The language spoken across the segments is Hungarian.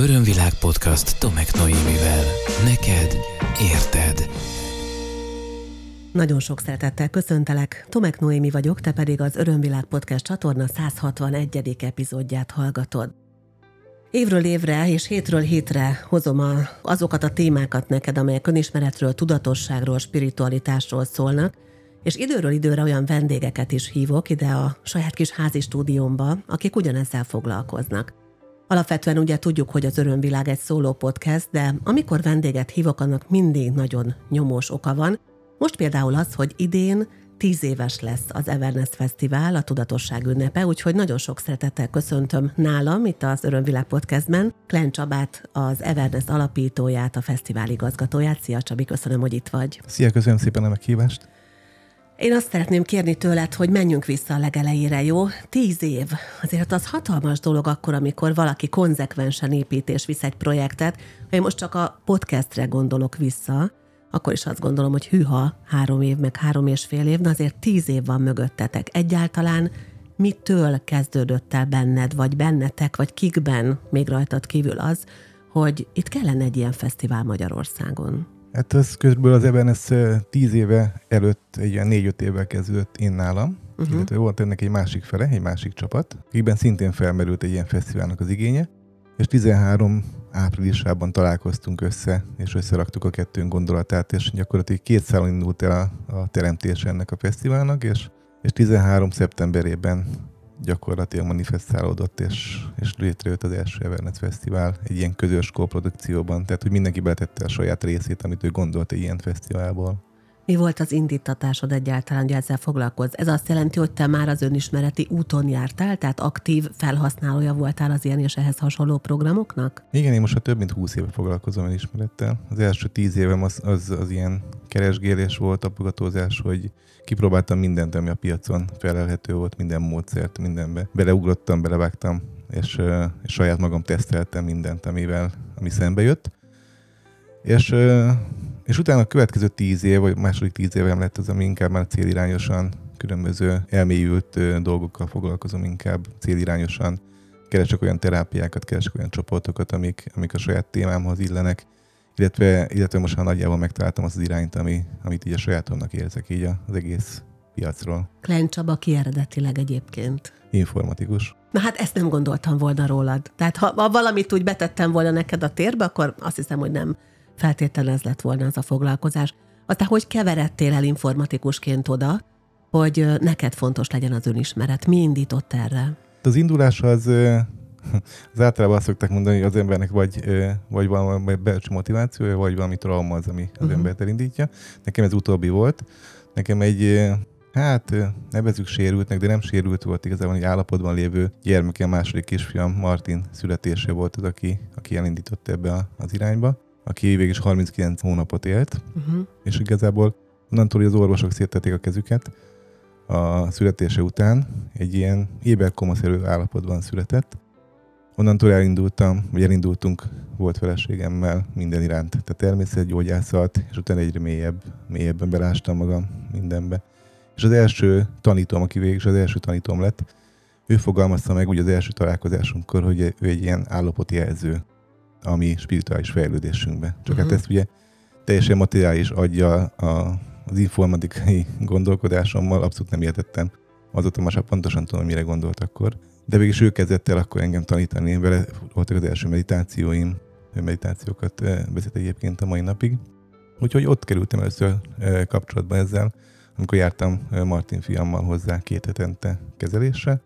Örömvilág podcast Tomek Noémivel. Neked érted. Nagyon sok szeretettel köszöntelek. Tomek Noémi vagyok, te pedig az Örömvilág podcast csatorna 161. epizódját hallgatod. Évről évre és hétről hétre hozom a, azokat a témákat neked, amelyek önismeretről, tudatosságról, spiritualitásról szólnak, és időről időre olyan vendégeket is hívok ide a saját kis házi stúdiómba, akik ugyanezzel foglalkoznak. Alapvetően ugye tudjuk, hogy az Örömvilág egy szóló podcast, de amikor vendéget hívok, annak mindig nagyon nyomós oka van. Most például az, hogy idén tíz éves lesz az Everness Fesztivál, a Tudatosság ünnepe, úgyhogy nagyon sok szeretettel köszöntöm nálam itt az Örömvilág podcastben Klen Csabát, az Everness alapítóját, a fesztivál igazgatóját. Szia Csabi, köszönöm, hogy itt vagy. Szia, köszönöm szépen a meghívást. Én azt szeretném kérni tőled, hogy menjünk vissza a legelejére, jó? Tíz év. Azért az hatalmas dolog akkor, amikor valaki konzekvensen épít és visz egy projektet. Én most csak a podcastre gondolok vissza, akkor is azt gondolom, hogy hűha, három év, meg három és fél év, de azért tíz év van mögöttetek. Egyáltalán mitől kezdődött el benned, vagy bennetek, vagy kikben még rajtad kívül az, hogy itt kellene egy ilyen fesztivál Magyarországon? Hát ez közben az Everness tíz éve előtt, egy ilyen négy-öt évvel kezdődött én nálam, uh-huh. illetve volt ennek egy másik fele, egy másik csapat, akikben szintén felmerült egy ilyen fesztiválnak az igénye, és 13 áprilisában találkoztunk össze, és összeraktuk a kettőnk gondolatát, és gyakorlatilag két szálon indult el a, a teremtés ennek a fesztiválnak, és, és 13 szeptemberében gyakorlatilag manifestálódott, és, és létrejött az első Everness Fesztivál egy ilyen közös kóprodukcióban, tehát hogy mindenki beletette a saját részét, amit ő gondolt egy ilyen fesztiválból. Mi volt az indítatásod egyáltalán, hogy ezzel foglalkozz? Ez azt jelenti, hogy te már az önismereti úton jártál, tehát aktív felhasználója voltál az ilyen és ehhez hasonló programoknak? Igen, én most a több mint húsz éve foglalkozom önismerettel. Az első tíz évem az, az, az ilyen keresgélés volt, apogatózás, hogy kipróbáltam mindent, ami a piacon felelhető volt, minden módszert, mindenbe. Beleugrottam, belevágtam, és, és saját magam teszteltem mindent, amivel, ami szembe jött. És és utána a következő tíz év, vagy második tíz évem lett az, ami inkább már célirányosan, különböző elmélyült dolgokkal foglalkozom inkább célirányosan. Keresek olyan terápiákat, keresek olyan csoportokat, amik, amik a saját témámhoz illenek, illetve, illetve most már nagyjából megtaláltam azt az irányt, ami, amit így a sajátomnak érzek így az egész piacról. Klein Csaba ki eredetileg egyébként? Informatikus. Na hát ezt nem gondoltam volna rólad. Tehát ha, ha valamit úgy betettem volna neked a térbe, akkor azt hiszem, hogy nem feltétlenül ez lett volna az a foglalkozás. Aztán hogy keveredtél el informatikusként oda, hogy neked fontos legyen az önismeret? Mi indított erre? Az indulás az, az általában azt szokták mondani, hogy az embernek vagy, vagy valami belső motivációja, vagy valami trauma az, ami az uh-huh. embert elindítja. Nekem ez utóbbi volt. Nekem egy, hát nevezük sérültnek, de nem sérült volt igazából egy állapotban lévő gyermekem, második kisfiam, Martin születése volt az, aki, aki elindított ebbe az irányba aki végig is 39 hónapot élt, uh-huh. és igazából onnantól, hogy az orvosok széttették a kezüket, a születése után egy ilyen éberkomaszerű állapotban született. Onnantól elindultam, vagy elindultunk volt feleségemmel minden iránt. Tehát természetgyógyászat, és utána egyre mélyebb, mélyebben belástam magam mindenbe. És az első tanítóm, aki végig is az első tanítóm lett, ő fogalmazta meg úgy az első találkozásunkkor, hogy ő egy ilyen állapotjelző a mi spirituális fejlődésünkbe. Csak uh-huh. hát mhm. ezt ugye teljesen materiális adja a, az informatikai gondolkodásommal, abszolút nem értettem. Azóta most pontosan tudom, mire gondolt akkor. De végig ő kezdett el akkor engem tanítani, vele voltak az első meditációim, meditációkat vezet egyébként a mai napig. Úgyhogy ott kerültem először kapcsolatba ezzel, amikor jártam Martin fiammal hozzá két hetente kezelésre,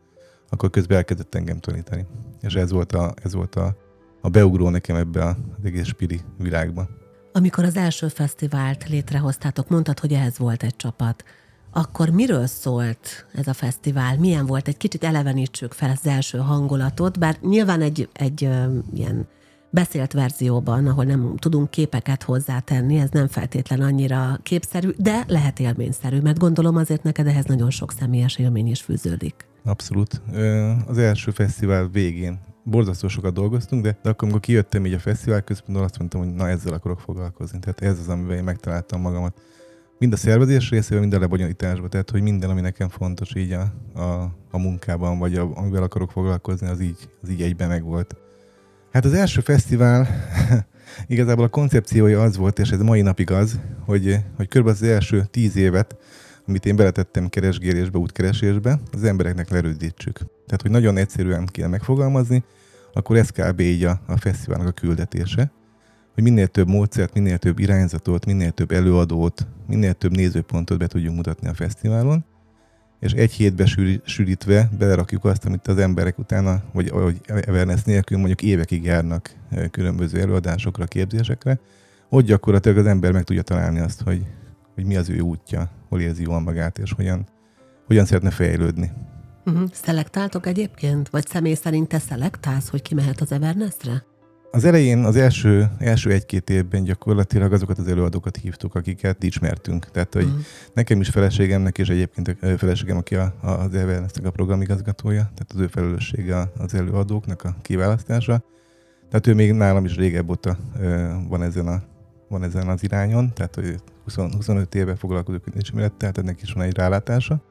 akkor közben elkezdett engem tanítani. És ez volt a, ez volt a a beugró nekem ebbe az egész spiri világba. Amikor az első fesztivált létrehoztátok, mondtad, hogy ehhez volt egy csapat. Akkor miről szólt ez a fesztivál? Milyen volt? Egy kicsit elevenítsük fel az első hangulatot, bár nyilván egy, egy ö, ilyen beszélt verzióban, ahol nem tudunk képeket hozzátenni, ez nem feltétlen annyira képszerű, de lehet élményszerű, mert gondolom azért neked ehhez nagyon sok személyes élmény is fűződik. Abszolút. Az első fesztivál végén borzasztó sokat dolgoztunk, de, de akkor, amikor kijöttem így a fesztivál központból, azt mondtam, hogy na ezzel akarok foglalkozni. Tehát ez az, amivel én megtaláltam magamat. Mind a szervezés részével, mind a lebonyolításban. Tehát, hogy minden, ami nekem fontos így a, a, a munkában, vagy a, amivel akarok foglalkozni, az így, az így egyben megvolt. Hát az első fesztivál igazából a koncepciója az volt, és ez mai napig az, hogy, hogy kb. az első tíz évet, amit én beletettem keresgélésbe, útkeresésbe, az embereknek lerődítsük. Tehát, hogy nagyon egyszerűen kéne megfogalmazni, akkor ez kb. így a, a fesztiválnak a küldetése, hogy minél több módszert, minél több irányzatot, minél több előadót, minél több nézőpontot be tudjunk mutatni a fesztiválon, és egy hétbe sűrítve belerakjuk azt, amit az emberek utána, vagy, vagy awareness nélkül mondjuk évekig járnak különböző előadásokra, képzésekre, hogy gyakorlatilag az ember meg tudja találni azt, hogy, hogy mi az ő útja, hol érzi jól magát, és hogyan, hogyan szeretne fejlődni. Uh-huh. Szelektáltok egyébként? Vagy személy szerint te szelektálsz, hogy ki mehet az Evernessre? Az elején, az első, első egy-két évben gyakorlatilag azokat az előadókat hívtuk, akiket ismertünk. Tehát, hogy uh-huh. nekem is feleségemnek, és egyébként a feleségem, aki a, a, az Evernessnek a programigazgatója, tehát az ő felelőssége az előadóknak a kiválasztása. Tehát ő még nálam is régebb óta van ezen, a, van ezen az irányon, tehát hogy 20, 25 éve foglalkozik ismerettel, tehát ennek is van egy rálátása.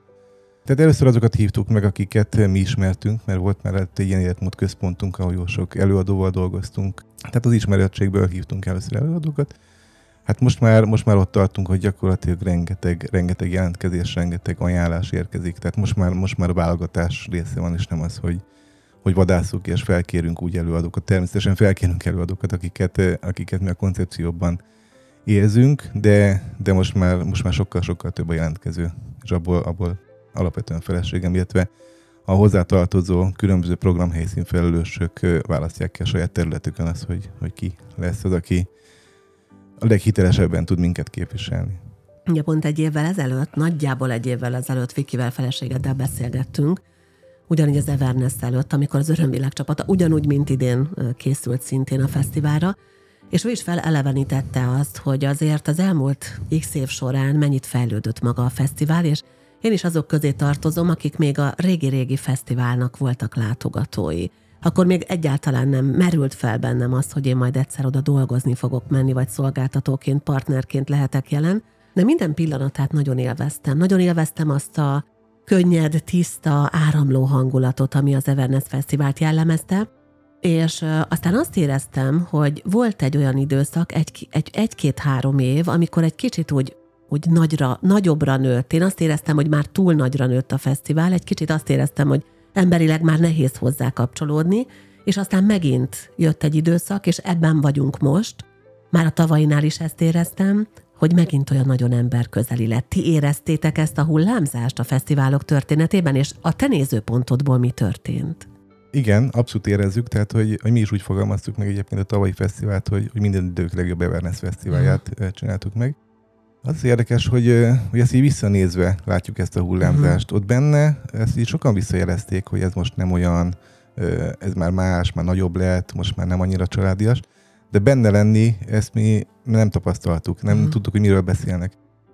Tehát először azokat hívtuk meg, akiket mi ismertünk, mert volt már egy ilyen életmód központunk, ahol jó sok előadóval dolgoztunk. Tehát az ismerettségből hívtunk először előadókat. Hát most már, most már ott tartunk, hogy gyakorlatilag rengeteg, rengeteg jelentkezés, rengeteg ajánlás érkezik. Tehát most már, most már válogatás része van, és nem az, hogy, hogy vadászunk és felkérünk úgy előadókat. Természetesen felkérünk előadókat, akiket, akiket mi a koncepcióban érzünk, de, de most már, most már sokkal-sokkal több a jelentkező, és abból, abból alapvetően feleségem, illetve a hozzátartozó különböző programhelyszín felelősök választják ki a saját területükön az, hogy, hogy ki lesz az, aki a leghitelesebben tud minket képviselni. Ugye pont egy évvel ezelőtt, nagyjából egy évvel ezelőtt Vikivel feleségeddel beszélgettünk, ugyanígy az Everness előtt, amikor az Örömvilág csapata ugyanúgy, mint idén készült szintén a fesztiválra, és ő is felelevenítette azt, hogy azért az elmúlt x év során mennyit fejlődött maga a fesztivál, és én is azok közé tartozom, akik még a régi-régi fesztiválnak voltak látogatói. Akkor még egyáltalán nem merült fel bennem az, hogy én majd egyszer oda dolgozni fogok menni, vagy szolgáltatóként, partnerként lehetek jelen, de minden pillanatát nagyon élveztem. Nagyon élveztem azt a könnyed, tiszta, áramló hangulatot, ami az Everness Fesztivált jellemezte, és aztán azt éreztem, hogy volt egy olyan időszak, egy, egy, egy-két-három év, amikor egy kicsit úgy úgy nagyra, nagyobbra nőtt. Én azt éreztem, hogy már túl nagyra nőtt a fesztivál, egy kicsit azt éreztem, hogy emberileg már nehéz hozzá kapcsolódni, és aztán megint jött egy időszak, és ebben vagyunk most. Már a tavainál is ezt éreztem, hogy megint olyan nagyon ember közeli lett. Ti éreztétek ezt a hullámzást a fesztiválok történetében, és a te nézőpontodból mi történt? Igen, abszolút érezzük, tehát hogy, hogy mi is úgy fogalmaztuk meg egyébként a tavalyi fesztivált, hogy, hogy minden idők legjobb Everness fesztiválját uh csináltuk meg. Az érdekes, hogy, hogy ezt így visszanézve látjuk ezt a hullámzást. Uh-huh. Ott benne ezt így sokan visszajelezték, hogy ez most nem olyan, ez már más, már nagyobb lett, most már nem annyira családias. De benne lenni, ezt mi nem tapasztaltuk, nem uh-huh. tudtuk, hogy miről beszélnek.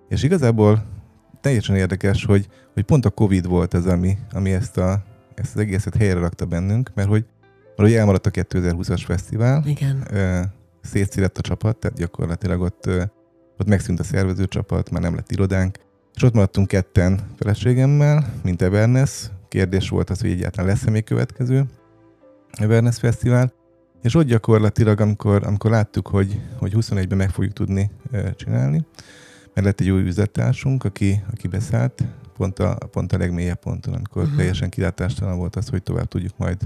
És igazából teljesen érdekes, hogy, hogy pont a Covid volt az, ami, ami ezt, a, ezt az egészet helyre rakta bennünk, mert hogy, mert hogy elmaradt a 2020-as fesztivál. Igen. Szétszílett a csapat, tehát gyakorlatilag ott ott megszűnt a szervezőcsapat, már nem lett irodánk, és ott maradtunk ketten feleségemmel, mint Everness. Kérdés volt az, hogy egyáltalán lesz-e még következő Everness Fesztivál. És ott gyakorlatilag, amikor, amikor láttuk, hogy, hogy 21-ben meg fogjuk tudni csinálni, mert lett egy új üzlettársunk, aki, aki beszállt, pont a, pont a legmélyebb ponton, amikor uh-huh. teljesen kilátástalan volt az, hogy tovább tudjuk majd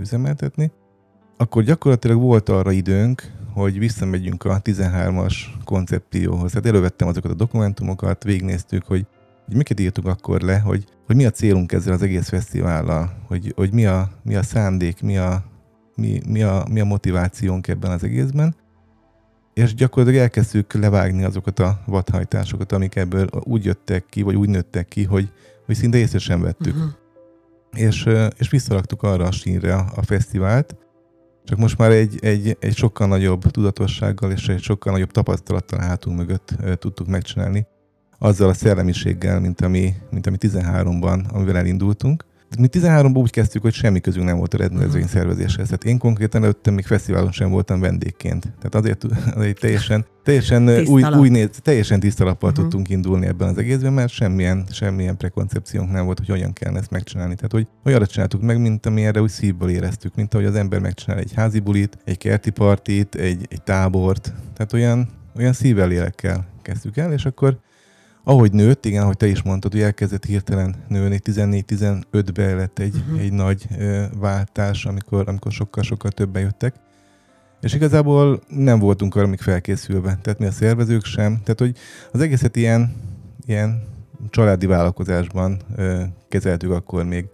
üzemeltetni. Akkor gyakorlatilag volt arra időnk, hogy visszamegyünk a 13-as koncepcióhoz. Hát elővettem azokat a dokumentumokat, végignéztük, hogy, hogy miket írtuk akkor le, hogy, hogy mi a célunk ezzel az egész fesztivállal, hogy, hogy mi, a, mi a szándék, mi a, mi, mi, a, mi a motivációnk ebben az egészben. És gyakorlatilag elkezdtük levágni azokat a vadhajtásokat, amik ebből úgy jöttek ki, vagy úgy nőttek ki, hogy, hogy szinte észre sem vettük. Uh-huh. És, és visszaraktuk arra a sínre a, fesztivált, csak most már egy, egy, egy sokkal nagyobb tudatossággal és egy sokkal nagyobb tapasztalattal hátunk mögött tudtuk megcsinálni, azzal a szellemiséggel, mint ami, mint ami 13-ban, amivel elindultunk. Mi 13-ban úgy kezdtük, hogy semmi közünk nem volt a rendezvény szervezéshez. Tehát én konkrétan előttem még fesztiválon sem voltam vendégként. Tehát azért, azért teljesen, teljesen új, új néz, teljesen tisztalappal uh-huh. tudtunk indulni ebben az egészben, mert semmilyen, semmilyen prekoncepciónk nem volt, hogy hogyan kell ezt megcsinálni. Tehát, hogy olyanra csináltuk meg, mint amilyenre úgy szívből éreztük, mint ahogy az ember megcsinál egy házi bulit, egy kerti partit, egy, egy tábort. Tehát olyan, olyan szívvel lélekkel kezdtük el, és akkor ahogy nőtt, igen, ahogy te is mondtad, hogy elkezdett hirtelen nőni, 14-15-ben lett egy, uh-huh. egy nagy ö, váltás, amikor, amikor sokkal-sokkal többen jöttek. És igazából nem voltunk arra még felkészülve, tehát mi a szervezők sem. Tehát, hogy az egészet ilyen, ilyen családi vállalkozásban ö, kezeltük akkor még.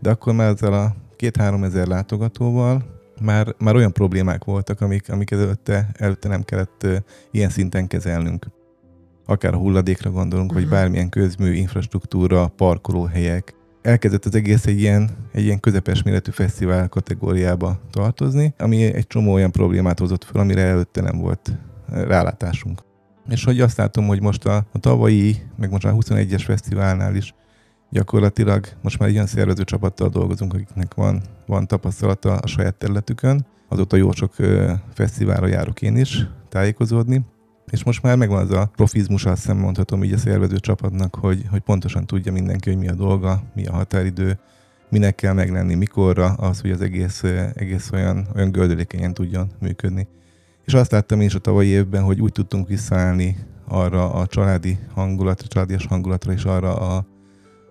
De akkor már ezzel a két-három ezer látogatóval már, már olyan problémák voltak, amik, amik előtte, előtte nem kellett ö, ilyen szinten kezelnünk akár a hulladékra gondolunk, uh-huh. vagy mhm. bármilyen közmű, infrastruktúra, parkolóhelyek. Elkezdett az egész egy ilyen, egy ilyen közepes méretű fesztivál kategóriába tartozni, ami egy csomó olyan problémát hozott fel, amire előtte nem volt eh, rálátásunk. És hogy azt látom, hogy most a, a tavalyi, meg most a 21-es fesztiválnál is gyakorlatilag most már olyan szervező csapattal dolgozunk, akiknek van, van tapasztalata a saját területükön. Azóta jó sok ö, fesztiválra járok én is tájékozódni, és most már megvan az a profizmus, azt hiszem mondhatom így a szervező csapatnak, hogy, hogy pontosan tudja mindenki, hogy mi a dolga, mi a határidő, minek kell meglenni, mikorra, az, hogy az egész, egész olyan, olyan gördülékenyen tudjon működni. És azt láttam én is a tavalyi évben, hogy úgy tudtunk visszaállni arra a családi hangulatra, családias hangulatra és arra a,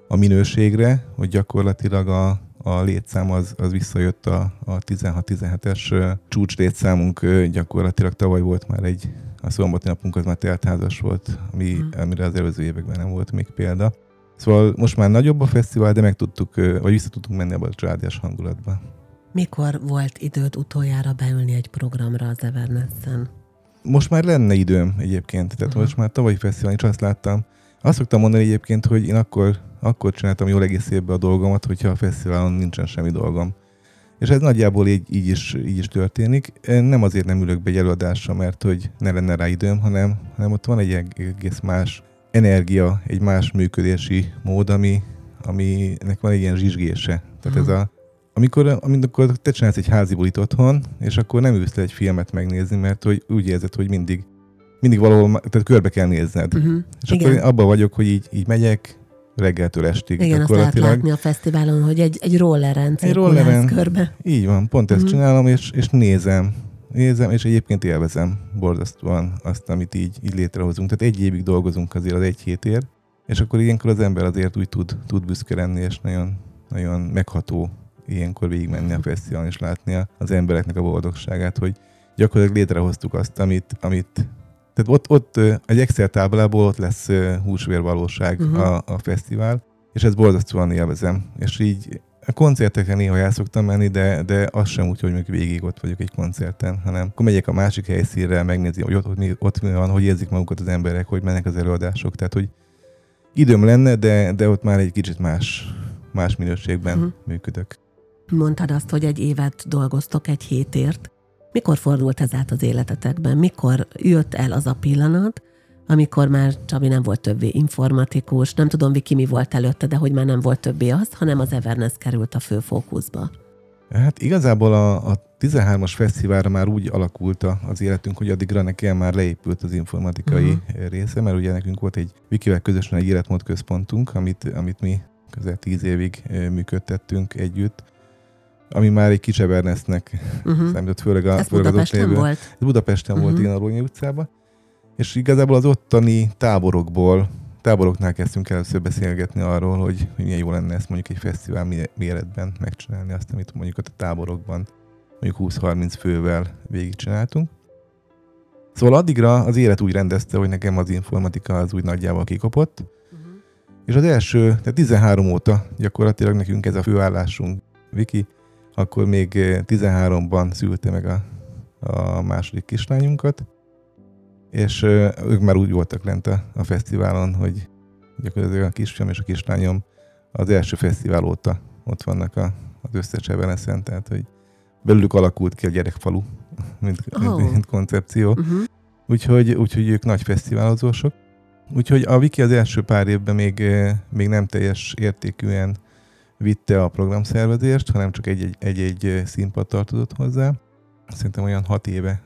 a minőségre, hogy gyakorlatilag a, a létszám az, az visszajött a, a 16-17-es csúcs létszámunk gyakorlatilag tavaly volt már egy, a szombati napunk az már teltházas volt, ami, hmm. amire az előző években nem volt még példa. Szóval most már nagyobb a fesztivál, de meg tudtuk, vagy vissza tudtunk menni abba a családias hangulatba. Mikor volt időd utoljára beülni egy programra az Evernessen? Most már lenne időm egyébként, tehát uh-huh. most már tavalyi fesztiválon is azt láttam. Azt szoktam mondani egyébként, hogy én akkor, akkor csináltam jól egész évben a dolgomat, hogyha a fesztiválon nincsen semmi dolgom. És ez nagyjából így, így, is, így is történik. Nem azért nem ülök be egy előadásra, mert hogy ne lenne rá időm, hanem, hanem ott van egy egész más energia, egy más működési mód, ami, aminek van egy ilyen zsizsgése. Tehát ez a, amikor, amikor te csinálsz egy házi bulit otthon, és akkor nem ülsz egy filmet megnézni, mert hogy úgy érzed, hogy mindig, mindig valahol, tehát körbe kell nézned. Uh-huh. És Igen. akkor én abban vagyok, hogy így, így megyek, reggeltől estig. Igen, azt lehet látni a fesztiválon, hogy egy, egy rolleren egy rolleren, körbe. Így van, pont ezt mm. csinálom, és, és nézem. Nézem, és egyébként élvezem borzasztóan azt, amit így, így létrehozunk. Tehát egy évig dolgozunk azért az egy hétért, és akkor ilyenkor az ember azért úgy tud, tud büszke lenni, és nagyon, nagyon megható ilyenkor végigmenni a fesztiválon, és látni az embereknek a boldogságát, hogy gyakorlatilag létrehoztuk azt, amit, amit tehát ott, ott egy Excel táblából ott lesz húsvérvalóság uh-huh. a, a fesztivál, és ez borzasztóan élvezem. És így a koncertekre néha el szoktam menni, de, de az sem úgy, hogy még végig ott vagyok egy koncerten, hanem akkor megyek a másik helyszínre, megnézi, hogy ott, ott, mi, ott mi van, hogy érzik magukat az emberek, hogy mennek az előadások. Tehát, hogy időm lenne, de, de ott már egy kicsit más, más minőségben uh-huh. működök. Mondtad azt, hogy egy évet dolgoztok egy hétért. Mikor fordult ez át az életetekben? Mikor jött el az a pillanat, amikor már Csabi nem volt többé informatikus, nem tudom, Viki mi volt előtte, de hogy már nem volt többé az, hanem az Everness került a főfókuszba. Hát igazából a, a 13-as fesztiválra már úgy alakult az életünk, hogy addigra nekem már leépült az informatikai uh-huh. része, mert ugye nekünk volt egy Vikivel közösen egy életmód központunk, amit, amit mi közel tíz évig működtettünk együtt, ami már egy kis Evernessnek uh-huh. számított, főleg, a, Ez főleg Budapesten az ott volt? Ez Budapesten uh-huh. volt, igen, a Rónyi utcában. És igazából az ottani táborokból, táboroknál kezdtünk először beszélgetni arról, hogy, hogy milyen jó lenne ezt mondjuk egy fesztivál méretben megcsinálni, azt, amit mondjuk ott a táborokban mondjuk 20-30 fővel végigcsináltunk. Szóval addigra az élet úgy rendezte, hogy nekem az informatika az úgy nagyjából kikopott, uh-huh. és az első, tehát 13 óta gyakorlatilag nekünk ez a főállásunk. Viki akkor még 13-ban szülte meg a, a második kislányunkat, és ők már úgy voltak lent a, a fesztiválon, hogy gyakorlatilag a kisfiam és a kislányom az első fesztivál óta ott vannak a, az összes Evanescen, tehát hogy belülük alakult ki a gyerekfalu, mint, oh. mint, mint koncepció. Uh-huh. Úgyhogy, úgyhogy ők nagy fesztiválozósok. Úgyhogy a Wiki az első pár évben még, még nem teljes értékűen vitte a programszervezést, hanem csak egy-egy színpad tartozott hozzá. Szerintem olyan hat éve,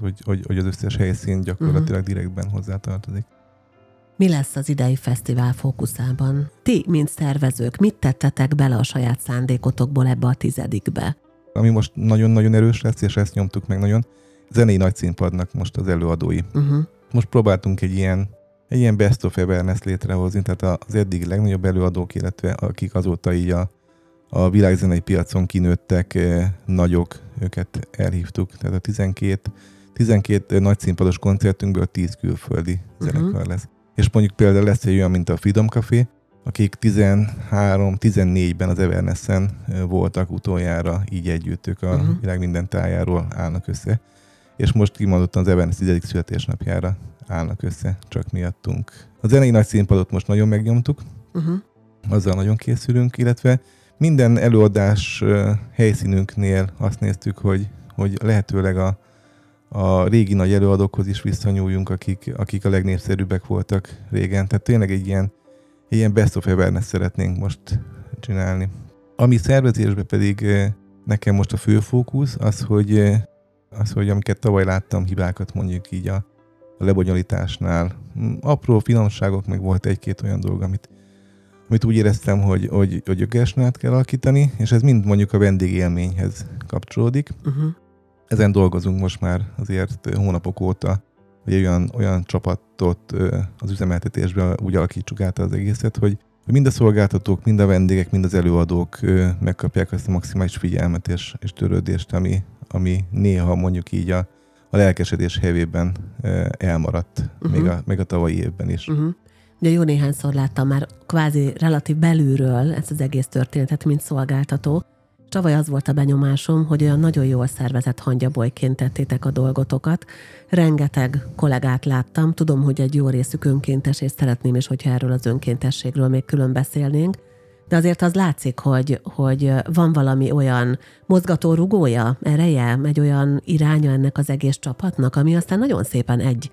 hogy, hogy, hogy az összes helyszín gyakorlatilag uh-huh. direktben hozzá tartozik. Mi lesz az idei fesztivál fókuszában? Ti, mint szervezők, mit tettetek bele a saját szándékotokból ebbe a tizedikbe? Ami most nagyon-nagyon erős lesz, és ezt nyomtuk meg nagyon, zenei nagy színpadnak most az előadói. Uh-huh. Most próbáltunk egy ilyen, egy ilyen best of awareness létrehozni, tehát az eddig legnagyobb előadók, illetve akik azóta így a, a világzenei piacon kinőttek, eh, nagyok, őket elhívtuk. Tehát a 12, 12 nagy színpados koncertünkből 10 külföldi uh-huh. zenekar lesz. És mondjuk például lesz egy olyan, mint a Freedom Café, akik 13-14-ben az Evernessen eh, voltak utoljára így együtt, ők a uh-huh. világ minden tájáról állnak össze és most kimondottan az Evans 10. születésnapjára állnak össze, csak miattunk. A zenei nagy színpadot most nagyon megnyomtuk, uh-huh. azzal nagyon készülünk, illetve minden előadás helyszínünknél azt néztük, hogy, hogy lehetőleg a, a régi nagy előadókhoz is visszanyúljunk, akik, akik a legnépszerűbbek voltak régen. Tehát tényleg egy ilyen, ilyen best of awareness szeretnénk most csinálni. Ami szervezésben pedig nekem most a fő fókusz, az, hogy az, hogy amiket tavaly láttam hibákat mondjuk így a, a lebonyolításnál, apró finomságok, meg volt egy-két olyan dolog, amit, amit úgy éreztem, hogy, hogy, hogy ögesnát kell alakítani, és ez mind mondjuk a vendégélményhez kapcsolódik. Uh-huh. Ezen dolgozunk most már azért hónapok óta, hogy olyan, olyan csapatot az üzemeltetésben úgy alakítsuk át az egészet, hogy, hogy mind a szolgáltatók, mind a vendégek, mind az előadók megkapják azt a maximális figyelmet és, és törődést, ami, ami néha mondjuk így a, a lelkesedés hevében elmaradt, uh-huh. még, a, még a tavalyi évben is. Uh-huh. Ugye jó néhányszor láttam már kvázi relatív belülről ezt az egész történetet, mint szolgáltató. Tavaly az volt a benyomásom, hogy olyan nagyon jól szervezett hangyabolyként tettétek a dolgotokat. Rengeteg kollégát láttam, tudom, hogy egy jó részük önkéntes, és szeretném is, hogyha erről az önkéntességről még külön beszélnénk de azért az látszik, hogy, hogy van valami olyan mozgató rugója, ereje, egy olyan iránya ennek az egész csapatnak, ami aztán nagyon szépen egy,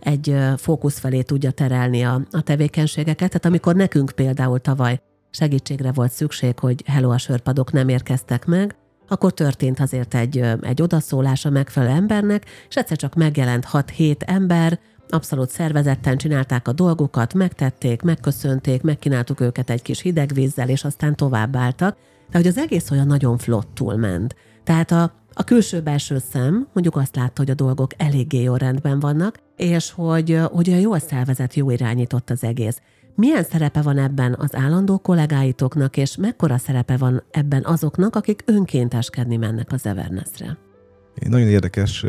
egy fókusz felé tudja terelni a, a tevékenységeket. Tehát amikor nekünk például tavaly segítségre volt szükség, hogy hello a sörpadok nem érkeztek meg, akkor történt azért egy, egy odaszólás a megfelelő embernek, és egyszer csak megjelent 6-7 ember, abszolút szervezetten csinálták a dolgokat, megtették, megköszönték, megkínáltuk őket egy kis hideg vízzel, és aztán továbbáltak. De hogy az egész olyan nagyon flottul ment. Tehát a, a külső-belső szem mondjuk azt látta, hogy a dolgok eléggé jó rendben vannak, és hogy, hogy olyan jól szervezett, jó irányított az egész. Milyen szerepe van ebben az állandó kollégáitoknak, és mekkora szerepe van ebben azoknak, akik önkénteskedni mennek az Evernessre? Nagyon érdekes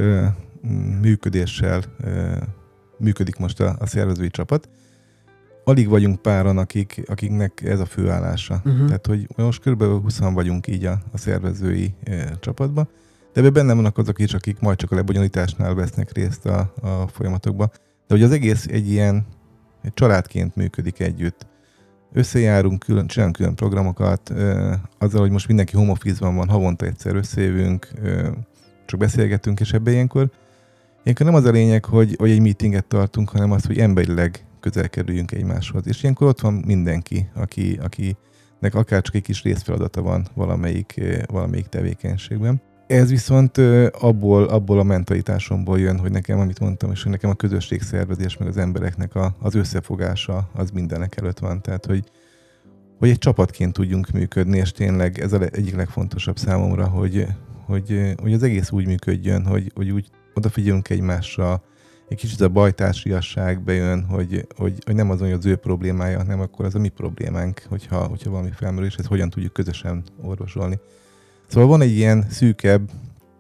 működéssel működik most a, a szervezői csapat. Alig vagyunk páran, akik, akiknek ez a főállása. Uh-huh. Tehát, hogy most kb. 20 vagyunk így a, a szervezői e, csapatban, de ebben benne vannak azok is, akik majd csak a lebonyolításnál vesznek részt a, a folyamatokba. De hogy az egész egy ilyen egy családként működik együtt. Összejárunk, külön, csinálunk külön programokat, e, azzal, hogy most mindenki home office-ban van, havonta egyszer összejövünk, e, csak beszélgetünk, és ebbe ilyenkor Ilyenkor nem az a lényeg, hogy, hogy egy meetinget tartunk, hanem az, hogy emberileg közel kerüljünk egymáshoz. És ilyenkor ott van mindenki, aki, akinek akár csak egy kis részfeladata van valamelyik, eh, valamelyik tevékenységben. Ez viszont eh, abból, abból a mentalitásomból jön, hogy nekem, amit mondtam, és hogy nekem a közösség szervezés, meg az embereknek a, az összefogása, az mindenek előtt van. Tehát, hogy, hogy egy csapatként tudjunk működni, és tényleg ez az egyik legfontosabb számomra, hogy, hogy, hogy az egész úgy működjön, hogy, hogy úgy odafigyelünk egymásra, egy kicsit a bajtársiasság bejön, hogy, hogy, hogy nem az, hogy az ő problémája, hanem akkor az a mi problémánk, hogyha, hogyha valami felmerül, és ezt hogyan tudjuk közösen orvosolni. Szóval van egy ilyen szűkebb,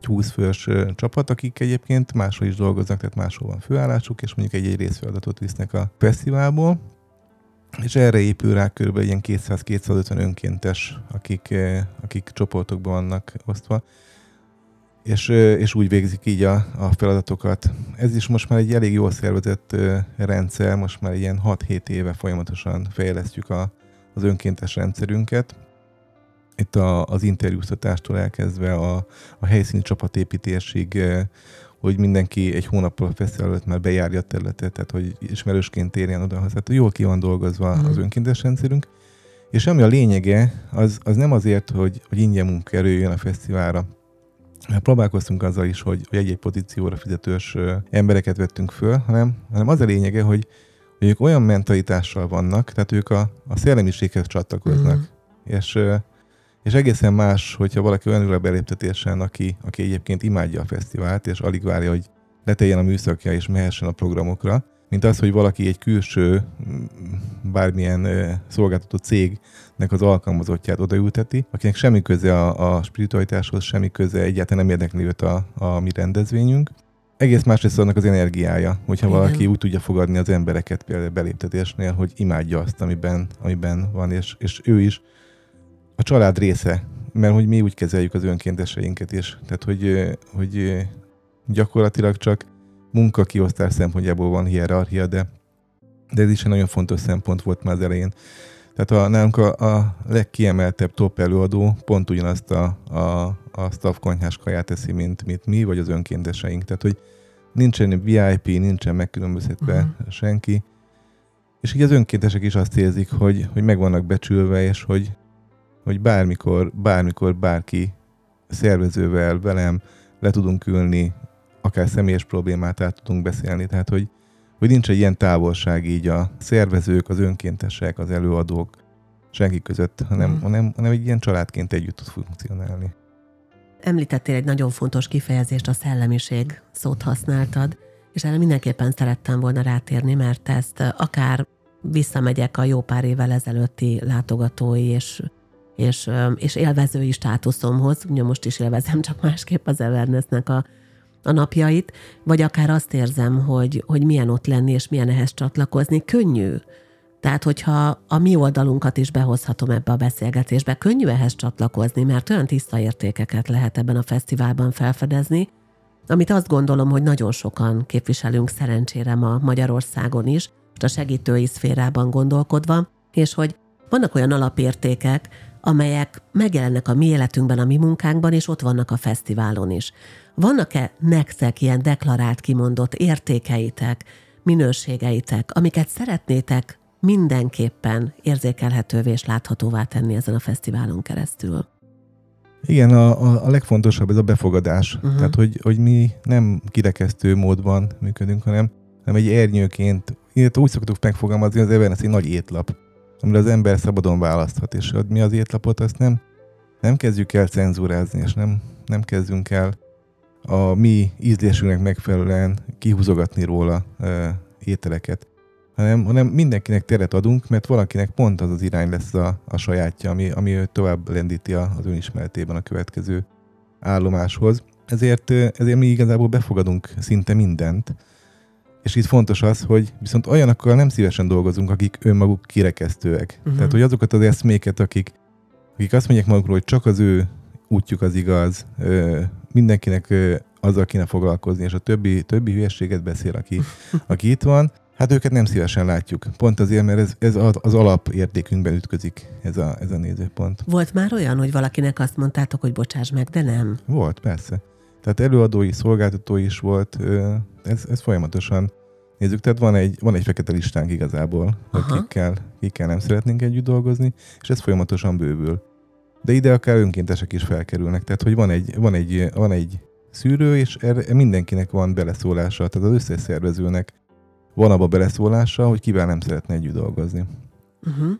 20 fős csapat, akik egyébként máshol is dolgoznak, tehát máshol van főállásuk, és mondjuk egy-egy részfeladatot visznek a fesztiválból, és erre épül rá kb. ilyen 200-250 önkéntes, akik, akik csoportokban vannak osztva és, és úgy végzik így a, a feladatokat. Ez is most már egy elég jól szervezett rendszer, most már ilyen 6-7 éve folyamatosan fejlesztjük a, az önkéntes rendszerünket. Itt a, az interjúztatástól elkezdve a, a helyszíni csapatépítésig, hogy mindenki egy hónappal a fesztivál előtt már bejárja a területet, tehát hogy ismerősként érjen oda. Tehát jól ki van dolgozva mm. az önkéntes rendszerünk. És ami a lényege, az, az nem azért, hogy, hogy ingyen munkaerő jön a fesztiválra. Próbálkoztunk azzal is, hogy, hogy egy-egy pozícióra fizetős embereket vettünk föl, hanem, hanem az a lényege, hogy, hogy ők olyan mentalitással vannak, tehát ők a, a szellemiséghez csatlakoznak. Mm. És, és egészen más, hogyha valaki olyan ül a beléptetésen, aki, aki egyébként imádja a fesztivált, és alig várja, hogy leteljen a műszakja és mehessen a programokra, mint az, hogy valaki egy külső, bármilyen szolgáltató cégnek az alkalmazottját odaülteti, akinek semmi köze a, a spiritualitáshoz, semmi köze, egyáltalán nem érdekli őt a, a mi rendezvényünk. Egész más lesz annak az energiája, hogyha Igen. valaki úgy tudja fogadni az embereket például beléptetésnél, hogy imádja azt, amiben, amiben van, és, és ő is a család része, mert hogy mi úgy kezeljük az önkénteseinket is. Tehát, hogy, hogy gyakorlatilag csak munkakiosztás szempontjából van hierarchia, de, de ez is egy nagyon fontos szempont volt már az elején. Tehát a, nálunk a, a legkiemeltebb top előadó pont ugyanazt a, a, a staff konyhás kaját teszi, mint, mint mi, vagy az önkénteseink. Tehát, hogy nincsen VIP, nincsen megkülönböztetve uh-huh. senki. És így az önkéntesek is azt érzik, hogy, hogy meg vannak becsülve, és hogy, hogy bármikor, bármikor bárki szervezővel, velem le tudunk ülni, akár személyes problémát át tudunk beszélni, tehát hogy, hogy nincs egy ilyen távolság így a szervezők, az önkéntesek, az előadók, senki között, hanem, mm. hanem, hanem egy ilyen családként együtt tud funkcionálni. Említettél egy nagyon fontos kifejezést, a szellemiség szót használtad, és erre mindenképpen szerettem volna rátérni, mert ezt akár visszamegyek a jó pár évvel ezelőtti látogatói és, és, és élvezői státuszomhoz, ugye most is élvezem, csak másképp az Evernessnek a a napjait, vagy akár azt érzem, hogy, hogy milyen ott lenni, és milyen ehhez csatlakozni. Könnyű. Tehát, hogyha a mi oldalunkat is behozhatom ebbe a beszélgetésbe, könnyű ehhez csatlakozni, mert olyan tiszta értékeket lehet ebben a fesztiválban felfedezni, amit azt gondolom, hogy nagyon sokan képviselünk szerencsére ma Magyarországon is, a segítői szférában gondolkodva, és hogy vannak olyan alapértékek, amelyek megjelennek a mi életünkben, a mi munkánkban, és ott vannak a fesztiválon is. Vannak-e nektek ilyen deklarált, kimondott értékeitek, minőségeitek, amiket szeretnétek mindenképpen érzékelhetővé és láthatóvá tenni ezen a fesztiválon keresztül? Igen, a, a, a legfontosabb ez a befogadás. Uh-huh. Tehát, hogy, hogy mi nem kirekesztő módban működünk, hanem, hanem egy ernyőként, illetve úgy szoktuk megfogalmazni, az Everness egy nagy étlap, amire az ember szabadon választhat, és mi az étlapot, azt nem, nem kezdjük el cenzúrázni, és nem, nem kezdünk el a mi ízlésünknek megfelelően kihúzogatni róla e, ételeket, hanem, hanem mindenkinek teret adunk, mert valakinek pont az az irány lesz a, a sajátja, ami, ami őt tovább lendíti az önismeretében a következő állomáshoz. Ezért, ezért mi igazából befogadunk szinte mindent, és itt fontos az, hogy viszont olyanokkal nem szívesen dolgozunk, akik önmaguk kirekesztőek. Uh-huh. Tehát, hogy azokat az eszméket, akik, akik azt mondják magukról, hogy csak az ő útjuk az igaz, mindenkinek azzal kéne foglalkozni, és a többi, többi hülyességet beszél, aki, aki itt van, hát őket nem szívesen látjuk. Pont azért, mert ez, ez az alapértékünkben ütközik ez a, ez a nézőpont. Volt már olyan, hogy valakinek azt mondtátok, hogy bocsáss meg, de nem? Volt, persze. Tehát előadói, szolgáltatói is volt, ez, ez folyamatosan Nézzük, tehát van egy, van egy fekete listánk igazából, hogy kikkel, kikkel nem szeretnénk együtt dolgozni, és ez folyamatosan bővül. De ide akár önkéntesek is felkerülnek, tehát hogy van egy, van egy, van egy szűrő, és erre mindenkinek van beleszólása, tehát az összes szervezőnek van abba beleszólása, hogy kivel nem szeretne együtt dolgozni. Uh-huh.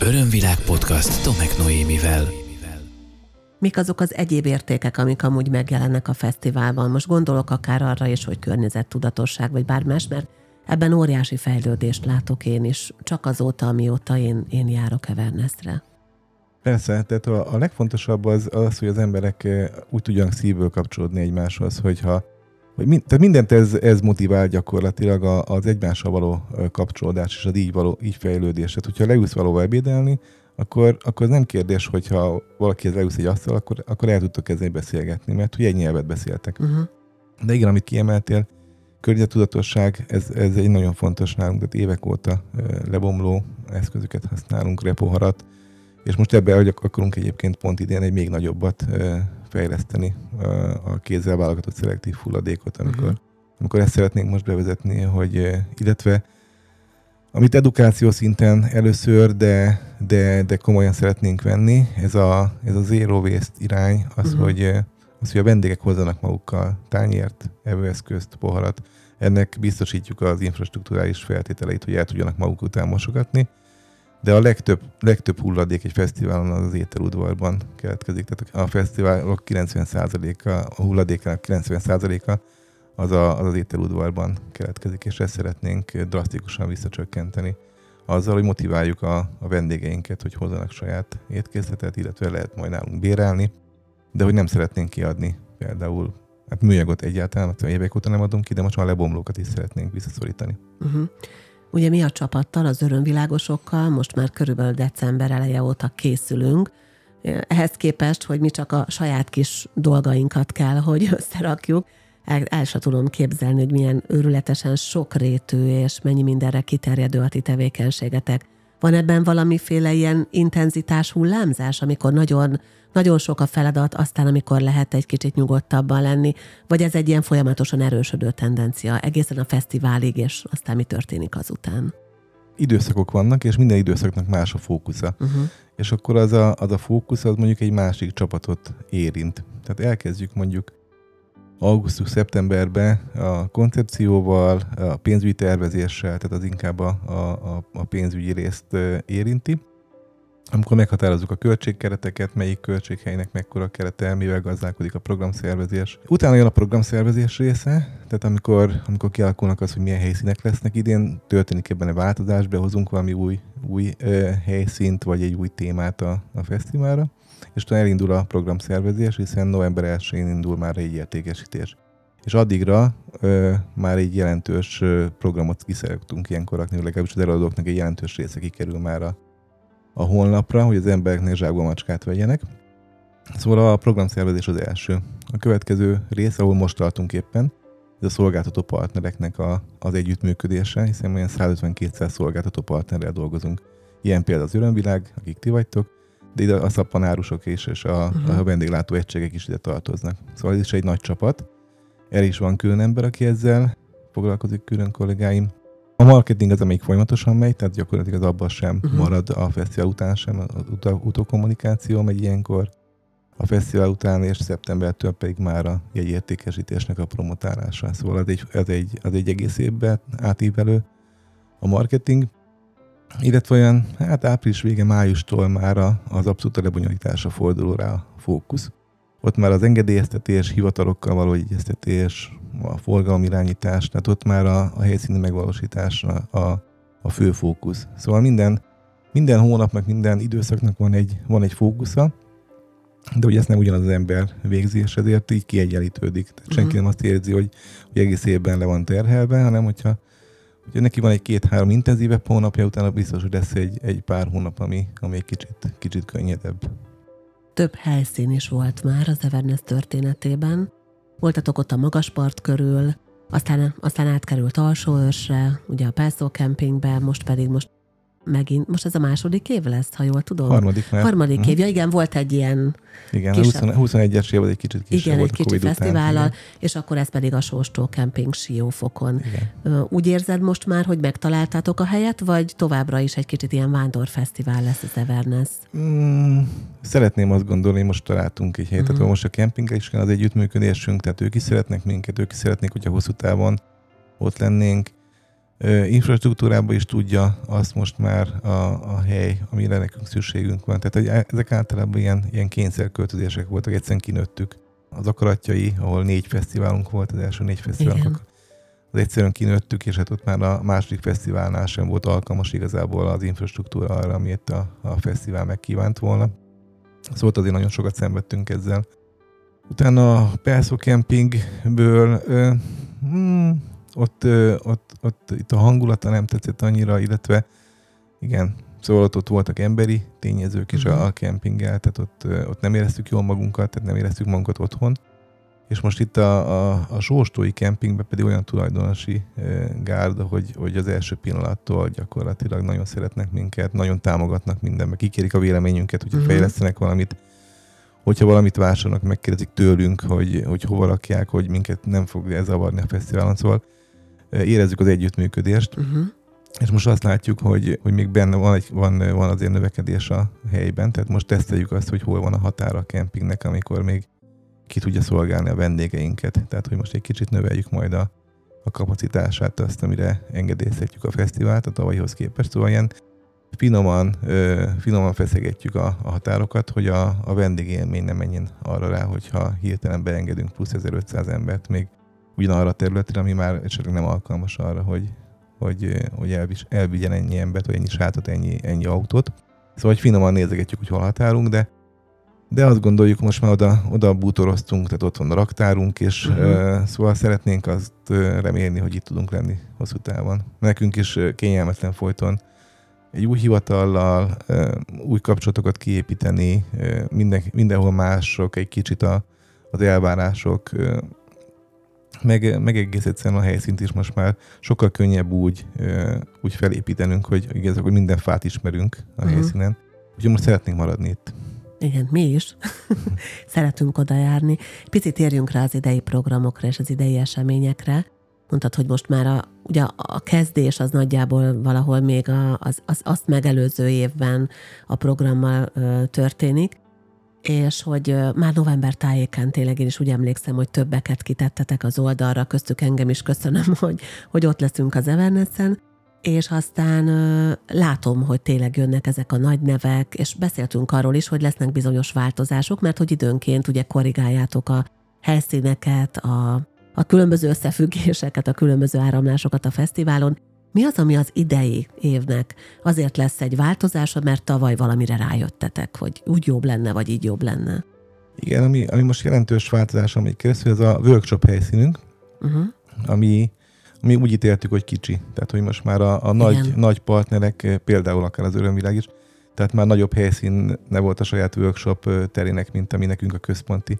Örömvilág podcast Tomek Noémivel. Mik azok az egyéb értékek, amik amúgy megjelennek a fesztiválban? Most gondolok akár arra is, hogy környezettudatosság, vagy bármi más, mert ebben óriási fejlődést látok én is, csak azóta, amióta én, én járok Evernessre. Persze, tehát a, a legfontosabb az, az, hogy az emberek eh, úgy tudjanak szívből kapcsolódni egymáshoz, hogyha hogy mind, tehát mindent ez, ez motivál gyakorlatilag az egymással való kapcsolódás és az így, való, így fejlődés. Tehát, hogyha leülsz valóval ebédelni, akkor, akkor ez nem kérdés, hogyha valaki leülsz egy asztal, akkor, akkor el tudtok kezdeni beszélgetni, mert hogy egy nyelvet beszéltek. Uh-huh. De igen, amit kiemeltél, környezettudatosság, ez, ez egy nagyon fontos nálunk, tehát évek óta lebomló eszközöket használunk, repoharat, és most ebbe akarunk egyébként pont idén egy még nagyobbat fejleszteni a kézzel válogatott szelektív hulladékot, amikor, uh-huh. amikor ezt szeretnénk most bevezetni, hogy illetve amit edukáció szinten először, de, de, de komolyan szeretnénk venni, ez a, ez a zero waste irány, az, uh-huh. hogy, az, hogy a vendégek hozzanak magukkal tányért, evőeszközt, poharat. Ennek biztosítjuk az infrastruktúrális feltételeit, hogy el tudjanak maguk után mosogatni, de a legtöbb, legtöbb hulladék egy fesztiválon az, az ételudvarban keletkezik. Tehát a fesztiválok 90%-a, a hulladékának 90%-a az a, az, az ételudvarban keletkezik, és ezt szeretnénk drasztikusan visszacsökkenteni. Azzal, hogy motiváljuk a, a vendégeinket, hogy hozzanak saját étkészletet, illetve lehet majd nálunk bérelni, de hogy nem szeretnénk kiadni például hát műanyagot egyáltalán, mert évek óta nem adunk ki, de most már lebomlókat is szeretnénk visszaszorítani. Uh-huh. Ugye mi a csapattal, az örömvilágosokkal most már körülbelül december eleje óta készülünk, ehhez képest, hogy mi csak a saját kis dolgainkat kell, hogy összerakjuk, el, el sem tudom képzelni, hogy milyen őrületesen sokrétű és mennyi mindenre kiterjedő a ti tevékenységetek. Van ebben valamiféle ilyen intenzitás hullámzás, amikor nagyon, nagyon sok a feladat, aztán amikor lehet egy kicsit nyugodtabban lenni, vagy ez egy ilyen folyamatosan erősödő tendencia egészen a fesztiválig, és aztán mi történik azután? Időszakok vannak, és minden időszaknak más a fókusza. Uh-huh. És akkor az a, az a fókusz, az mondjuk egy másik csapatot érint. Tehát elkezdjük mondjuk augusztus-szeptemberben a koncepcióval, a pénzügyi tervezéssel, tehát az inkább a, a, a pénzügyi részt érinti. Amikor meghatározzuk a költségkereteket, melyik költséghelynek mekkora kerete, mivel gazdálkodik a programszervezés. Utána jön a programszervezés része, tehát amikor, amikor kialakulnak az, hogy milyen helyszínek lesznek idén, történik ebben a változás, behozunk valami új, új ö, helyszínt, vagy egy új témát a, a fesztiválra és utána elindul a programszervezés, hiszen november 1-én indul már egy értékesítés. És addigra ö, már egy jelentős programot kiszerektünk ilyenkor legalábbis az előadóknak egy jelentős része kikerül már a, a honlapra, hogy az embereknek zsákba macskát vegyenek. Szóval a programszervezés az első. A következő rész, ahol most tartunk éppen, ez a szolgáltató partnereknek a, az együttműködése, hiszen olyan 150-200 szolgáltató partnerrel dolgozunk. Ilyen például az Örömvilág, akik ti vagytok, de ide a szappanárusok is, és a, uh-huh. a vendéglátó egységek is ide tartoznak. Szóval ez is egy nagy csapat. El is van külön ember, aki ezzel foglalkozik, külön kollégáim. A marketing az, amelyik folyamatosan megy, tehát gyakorlatilag az abban sem uh-huh. marad a fesztivál után sem, az utókommunikáció megy ilyenkor. A fesztivál után és szeptembertől pedig már a jegyértékesítésnek a promotálása. Szóval ez egy, ez egy, ez egy egész évben átívelő a marketing illetve olyan, hát április vége, májustól már az abszolút a lebonyolításra fordul rá a fókusz. Ott már az engedélyeztetés, hivatalokkal való egyeztetés, a forgalomirányítás, tehát ott már a, a helyszíni megvalósításra a, a fő fókusz. Szóval minden, minden hónapnak, minden időszaknak van egy, van egy fókusza, de ugye ezt nem ugyanaz az ember végzi, és ezért így kiegyenlítődik. Tehát senki uh-huh. nem azt érzi, hogy, hogy egész évben le van terhelve, hanem hogyha Ugye neki van egy két-három intenzívebb hónapja, utána biztos, hogy lesz egy, egy pár hónap, ami, ami egy kicsit, kicsit könnyedebb. Több helyszín is volt már az Everness történetében. Voltatok ott a Magaspart körül, aztán, aztán átkerült Alsóörsre, ugye a Pelszó kempingbe, most pedig most megint, most ez a második év lesz, ha jól tudom? Harmadik már. Harmadik uh-huh. év, ja igen, volt egy ilyen igen, kisebb, 21-es év egy kicsit kisebb Igen, volt egy kicsi fesztivállal, és akkor ez pedig a Sóstó Camping Siófokon. Igen. Úgy érzed most már, hogy megtaláltátok a helyet, vagy továbbra is egy kicsit ilyen vándorfesztivál lesz az Everness? Mm, szeretném azt gondolni, most találtunk egy helyet, uh-huh. tehát most a kempingre is kell az együttműködésünk, tehát ők is szeretnek minket, ők is szeretnék, hogyha hosszú távon ott lennénk infrastruktúrában is tudja azt most már a, a hely, amire nekünk szükségünk van. Tehát ezek általában ilyen, ilyen kényszerköltözések voltak, egyszerűen kinőttük. Az akaratjai, ahol négy fesztiválunk volt, az első négy fesztiválunk, az egyszerűen kinőttük, és hát ott már a második fesztiválnál sem volt alkalmas igazából az infrastruktúra arra, amit a, a fesztivál megkívánt volna. Szóval azért nagyon sokat szenvedtünk ezzel. Utána a Perso Campingből hmm, ott, ott, ott itt a hangulata nem tetszett annyira, illetve igen, szóval ott, ott voltak emberi tényezők is uh-huh. a, a kempinggel, tehát ott, ott nem éreztük jól magunkat, tehát nem éreztük magunkat otthon. És most itt a, a, a Sóstói kempingben pedig olyan tulajdonosi gárda, hogy, hogy az első pillanattól gyakorlatilag nagyon szeretnek minket, nagyon támogatnak mindenbe, kikérik a véleményünket, hogyha uh-huh. fejlesztenek valamit, hogyha valamit vásárolnak, megkérdezik tőlünk, hogy, hogy hova rakják, hogy minket nem fog zavarni a fesztiválon. Szóval érezzük az együttműködést. Uh-huh. és most azt látjuk, hogy, hogy még benne van, egy, van, van azért növekedés a helyben, tehát most teszteljük azt, hogy hol van a határa a kempingnek, amikor még ki tudja szolgálni a vendégeinket. Tehát, hogy most egy kicsit növeljük majd a, a kapacitását, azt, amire engedélyezhetjük a fesztivált a tavalyhoz képest. Szóval ilyen finoman, ö, finoman feszegetjük a, a határokat, hogy a, a vendégélmény ne menjen arra rá, hogyha hirtelen beengedünk plusz 1500 embert még ugyanarra a területre, ami már esetleg nem alkalmas arra, hogy, hogy, hogy elvis, elvigyen ennyi embert, vagy ennyi sátot, ennyi, ennyi autót. Szóval hogy finoman nézegetjük, hogy hol határunk, de de azt gondoljuk, most már oda, oda bútoroztunk, tehát ott van a raktárunk, és uh-huh. uh, szóval szeretnénk azt uh, remélni, hogy itt tudunk lenni hosszú távon. Nekünk is uh, kényelmetlen folyton egy új hivatallal, uh, új kapcsolatokat kiépíteni, uh, minden, mindenhol mások, egy kicsit a, az elvárások, uh, meg, meg egész egyszerűen a helyszínt is most már sokkal könnyebb úgy, úgy felépítenünk, hogy igazából minden fát ismerünk a uh-huh. helyszínen. Úgyhogy most szeretnénk maradni itt. Igen, mi is szeretünk oda járni. Picit térjünk rá az idei programokra és az idei eseményekre. Mondtad, hogy most már a, ugye a kezdés az nagyjából valahol még a, az, az azt megelőző évben a programmal ö, történik, és hogy már november tájékán tényleg én is úgy emlékszem, hogy többeket kitettetek az oldalra, köztük engem is köszönöm, hogy, hogy ott leszünk az Evernessen, és aztán látom, hogy tényleg jönnek ezek a nagy nevek, és beszéltünk arról is, hogy lesznek bizonyos változások, mert hogy időnként ugye korrigáljátok a helyszíneket, a, a különböző összefüggéseket, a különböző áramlásokat a fesztiválon. Mi az, ami az idei évnek azért lesz egy változása, mert tavaly valamire rájöttetek, hogy úgy jobb lenne, vagy így jobb lenne? Igen, ami, ami most jelentős változás, ami keresztül, ez a workshop helyszínünk, uh-huh. ami mi úgy ítéltük, hogy kicsi. Tehát, hogy most már a, a nagy, nagy partnerek, eh, például akár az örömvilág is, tehát már nagyobb helyszín ne volt a saját workshop eh, terének, mint ami nekünk a központi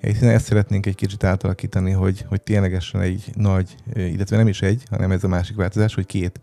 helyszínen. Ezt szeretnénk egy kicsit átalakítani, hogy, hogy ténylegesen egy nagy, illetve nem is egy, hanem ez a másik változás, hogy két,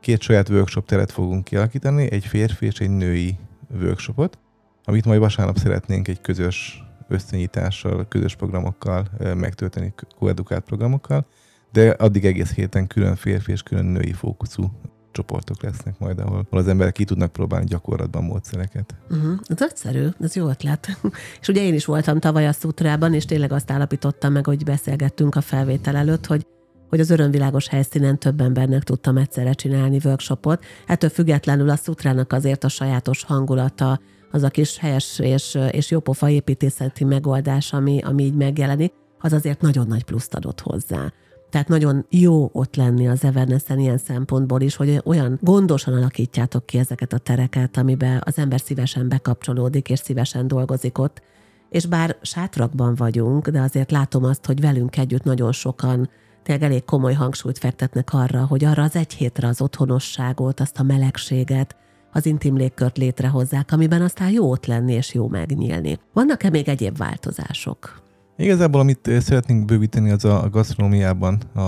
két saját workshop teret fogunk kialakítani, egy férfi és egy női workshopot, amit majd vasárnap szeretnénk egy közös összenyitással, közös programokkal megtölteni, koedukált programokkal, de addig egész héten külön férfi és külön női fókuszú csoportok lesznek majd, ahol, ahol az emberek ki tudnak próbálni gyakorlatban módszereket. Uh-huh. Ez nagyszerű, ez jó ötlet. és ugye én is voltam tavaly a szutrában, és tényleg azt állapítottam meg, hogy beszélgettünk a felvétel előtt, hogy hogy az örömvilágos helyszínen több embernek tudtam egyszerre csinálni workshopot. Ettől függetlenül a szutrának azért a sajátos hangulata, az a kis helyes és, és jópofa építészeti megoldás, ami, ami így megjelenik, az azért nagyon nagy pluszt adott hozzá. Tehát nagyon jó ott lenni az Evernessen ilyen szempontból is, hogy olyan gondosan alakítjátok ki ezeket a tereket, amiben az ember szívesen bekapcsolódik és szívesen dolgozik ott. És bár sátrakban vagyunk, de azért látom azt, hogy velünk együtt nagyon sokan tényleg elég komoly hangsúlyt fektetnek arra, hogy arra az egy hétre az otthonosságot, azt a melegséget, az intim légkört létrehozzák, amiben aztán jó ott lenni és jó megnyílni. Vannak-e még egyéb változások? Igazából, amit eh, szeretnénk bővíteni, az a gasztronómiában a,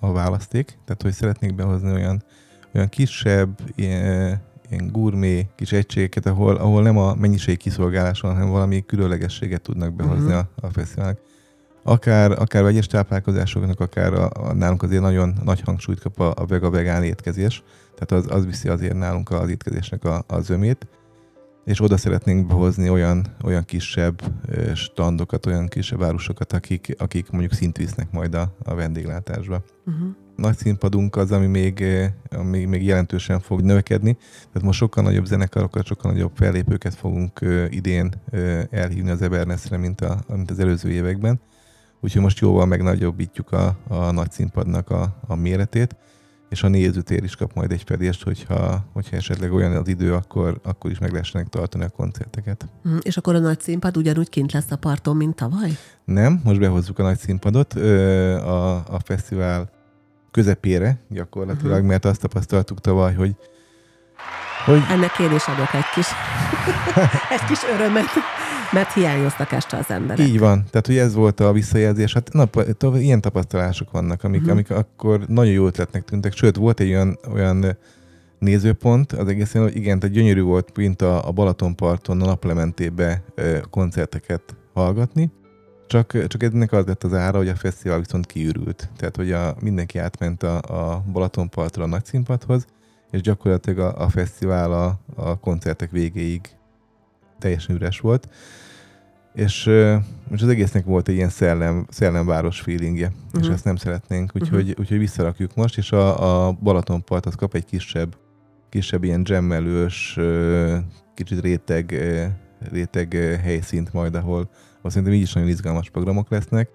a választék. Tehát, hogy szeretnénk behozni olyan, olyan kisebb, ilyen, ilyen gurmé kis egységeket, ahol, ahol nem a mennyiség kiszolgálás van, hanem valami különlegességet tudnak behozni uh-huh. a, a fesztiválnak. Akár, akár vegyes táplálkozásoknak, akár a, a, nálunk azért nagyon nagy hangsúlyt kap a, a vega-vegán étkezés. Tehát az, az viszi azért nálunk az étkezésnek a, a zömét és oda szeretnénk behozni olyan, olyan kisebb standokat, olyan kisebb árusokat, akik, akik mondjuk szint visznek majd a, a vendéglátásba. Uh-huh. Nagy színpadunk az, ami még, ami még jelentősen fog növekedni, tehát most sokkal nagyobb zenekarokat, sokkal nagyobb fellépőket fogunk idén elhívni az Evernessre, mint, a, mint az előző években. Úgyhogy most jóval megnagyobbítjuk a, a nagy színpadnak a, a méretét és a nézőtér is kap majd egy fedést, hogyha, hogyha esetleg olyan az idő, akkor, akkor is meg lehesenek tartani a koncerteket. Mm, és akkor a nagy színpad ugyanúgy kint lesz a parton, mint tavaly? Nem, most behozzuk a nagy színpadot a, a fesztivál közepére gyakorlatilag, uh-huh. mert azt tapasztaltuk tavaly, hogy hogy... Ennek én is adok egy kis, egy kis örömet mert hiányoztak este az emberek. Így van. Tehát, hogy ez volt a visszajelzés. Hát na, ilyen tapasztalások vannak, amik, uh-huh. amik akkor nagyon jó ötletnek tűntek. Sőt, volt egy olyan, olyan nézőpont az egészen, hogy igen, tehát gyönyörű volt, mint a, a Balatonparton, a naplementébe koncerteket hallgatni, Csak, csak ennek az lett az ára, hogy a fesztivál viszont kiürült. Tehát, hogy a, mindenki átment a, a Balatonpartra a nagy színpadhoz, és gyakorlatilag a, a fesztivál a, a koncertek végéig teljesen üres volt. És, és az egésznek volt egy ilyen szellem, szellemváros feelingje, uh-huh. és mhm. ezt nem szeretnénk, úgyhogy, uh-huh. úgyhogy visszarakjuk most, és a, a Balatonpart az kap egy kisebb, kisebb ilyen jammelős, kicsit réteg, réteg helyszínt majd, ahol, ahol szerintem így is nagyon izgalmas programok lesznek.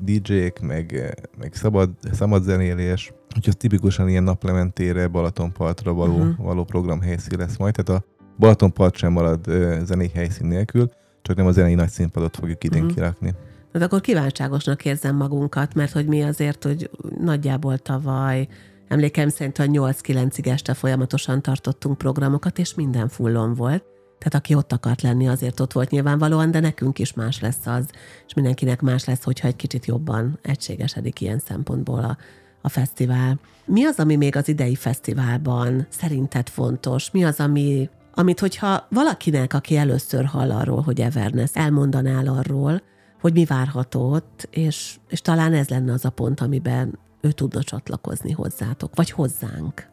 DJ-k, meg, meg szabad, szabad zenélés, úgyhogy az tipikusan ilyen naplementére, Balatonpartra való, uh-huh. való programhelyszín lesz majd, tehát a Balatonpart sem marad zenei helyszín nélkül, csak nem a zenei nagy színpadot fogjuk idén uh-huh. kirakni. Hát akkor kívánságosnak érzem magunkat, mert hogy mi azért, hogy nagyjából tavaly Emlékem szerint, hogy 8-9-ig este folyamatosan tartottunk programokat, és minden fullon volt. Tehát aki ott akart lenni, azért ott volt nyilvánvalóan, de nekünk is más lesz az, és mindenkinek más lesz, hogyha egy kicsit jobban egységesedik ilyen szempontból a, a fesztivál. Mi az, ami még az idei fesztiválban szerinted fontos? Mi az, ami, amit hogyha valakinek, aki először hall arról, hogy Everness, elmondanál arról, hogy mi várható ott, és, és talán ez lenne az a pont, amiben ő tudna csatlakozni hozzátok, vagy hozzánk?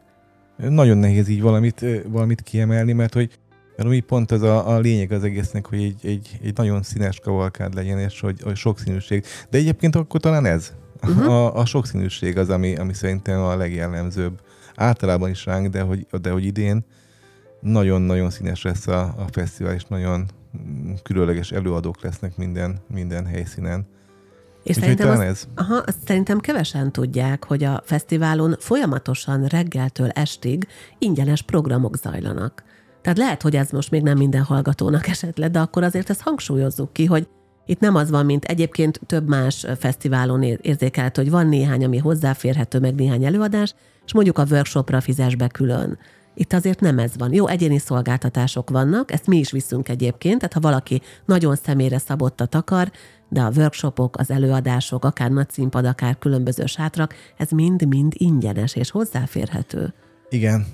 Nagyon nehéz így valamit, valamit kiemelni, mert hogy mert mi pont ez a, a lényeg az egésznek, hogy egy, egy, egy nagyon színes kavalkád legyen, és hogy, hogy sokszínűség. De egyébként akkor talán ez. Uh-huh. A, a sokszínűség az, ami, ami szerintem a legjellemzőbb. Általában is ránk, de hogy, de hogy idén nagyon-nagyon színes lesz a, a fesztivál, és nagyon különleges előadók lesznek minden, minden helyszínen. És szerintem, azt, ez? Aha, azt szerintem kevesen tudják, hogy a fesztiválon folyamatosan reggeltől estig ingyenes programok zajlanak. Tehát lehet, hogy ez most még nem minden hallgatónak esett le, de akkor azért ezt hangsúlyozzuk ki, hogy itt nem az van, mint egyébként több más fesztiválon érzékelt, hogy van néhány, ami hozzáférhető, meg néhány előadás, és mondjuk a workshopra fizes be külön. Itt azért nem ez van. Jó, egyéni szolgáltatások vannak, ezt mi is viszünk egyébként, tehát ha valaki nagyon személyre szabottat akar, de a workshopok, az előadások, akár nagy színpad, akár különböző sátrak, ez mind-mind ingyenes és hozzáférhető. Igen,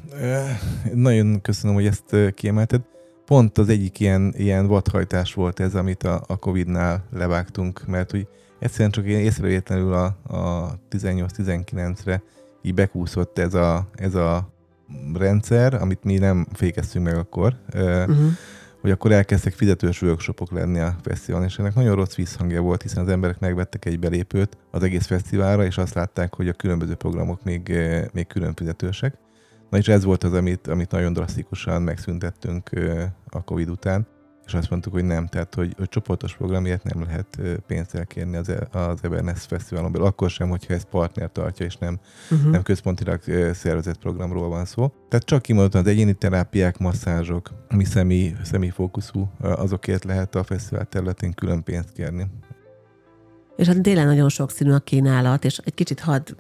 nagyon köszönöm, hogy ezt kiemelted. Pont az egyik ilyen, ilyen vadhajtás volt ez, amit a, a Covid-nál levágtunk, mert hogy egyszerűen csak ilyen észrevétlenül a, a 18-19-re így bekúszott ez a, ez a rendszer, amit mi nem fékeztünk meg akkor. Uh-huh hogy akkor elkezdtek fizetős workshopok lenni a fesztiválon, és ennek nagyon rossz visszhangja volt, hiszen az emberek megvettek egy belépőt az egész fesztiválra, és azt látták, hogy a különböző programok még, még külön fizetősek. Na és ez volt az, amit, amit nagyon drasztikusan megszüntettünk a Covid után, és azt mondtuk, hogy nem, tehát hogy, hogy csoportos programért nem lehet pénzt elkérni az, e, az Everness Fesztiválon belül, akkor sem, hogyha ez partner tartja, és nem, uh-huh. nem központilag szervezett programról van szó. Tehát csak kimondottan az egyéni terápiák, masszázsok, ami személy, személyfókuszú, azokért lehet a fesztivál területén külön pénzt kérni. És hát tényleg nagyon sokszínű a kínálat, és egy kicsit hadd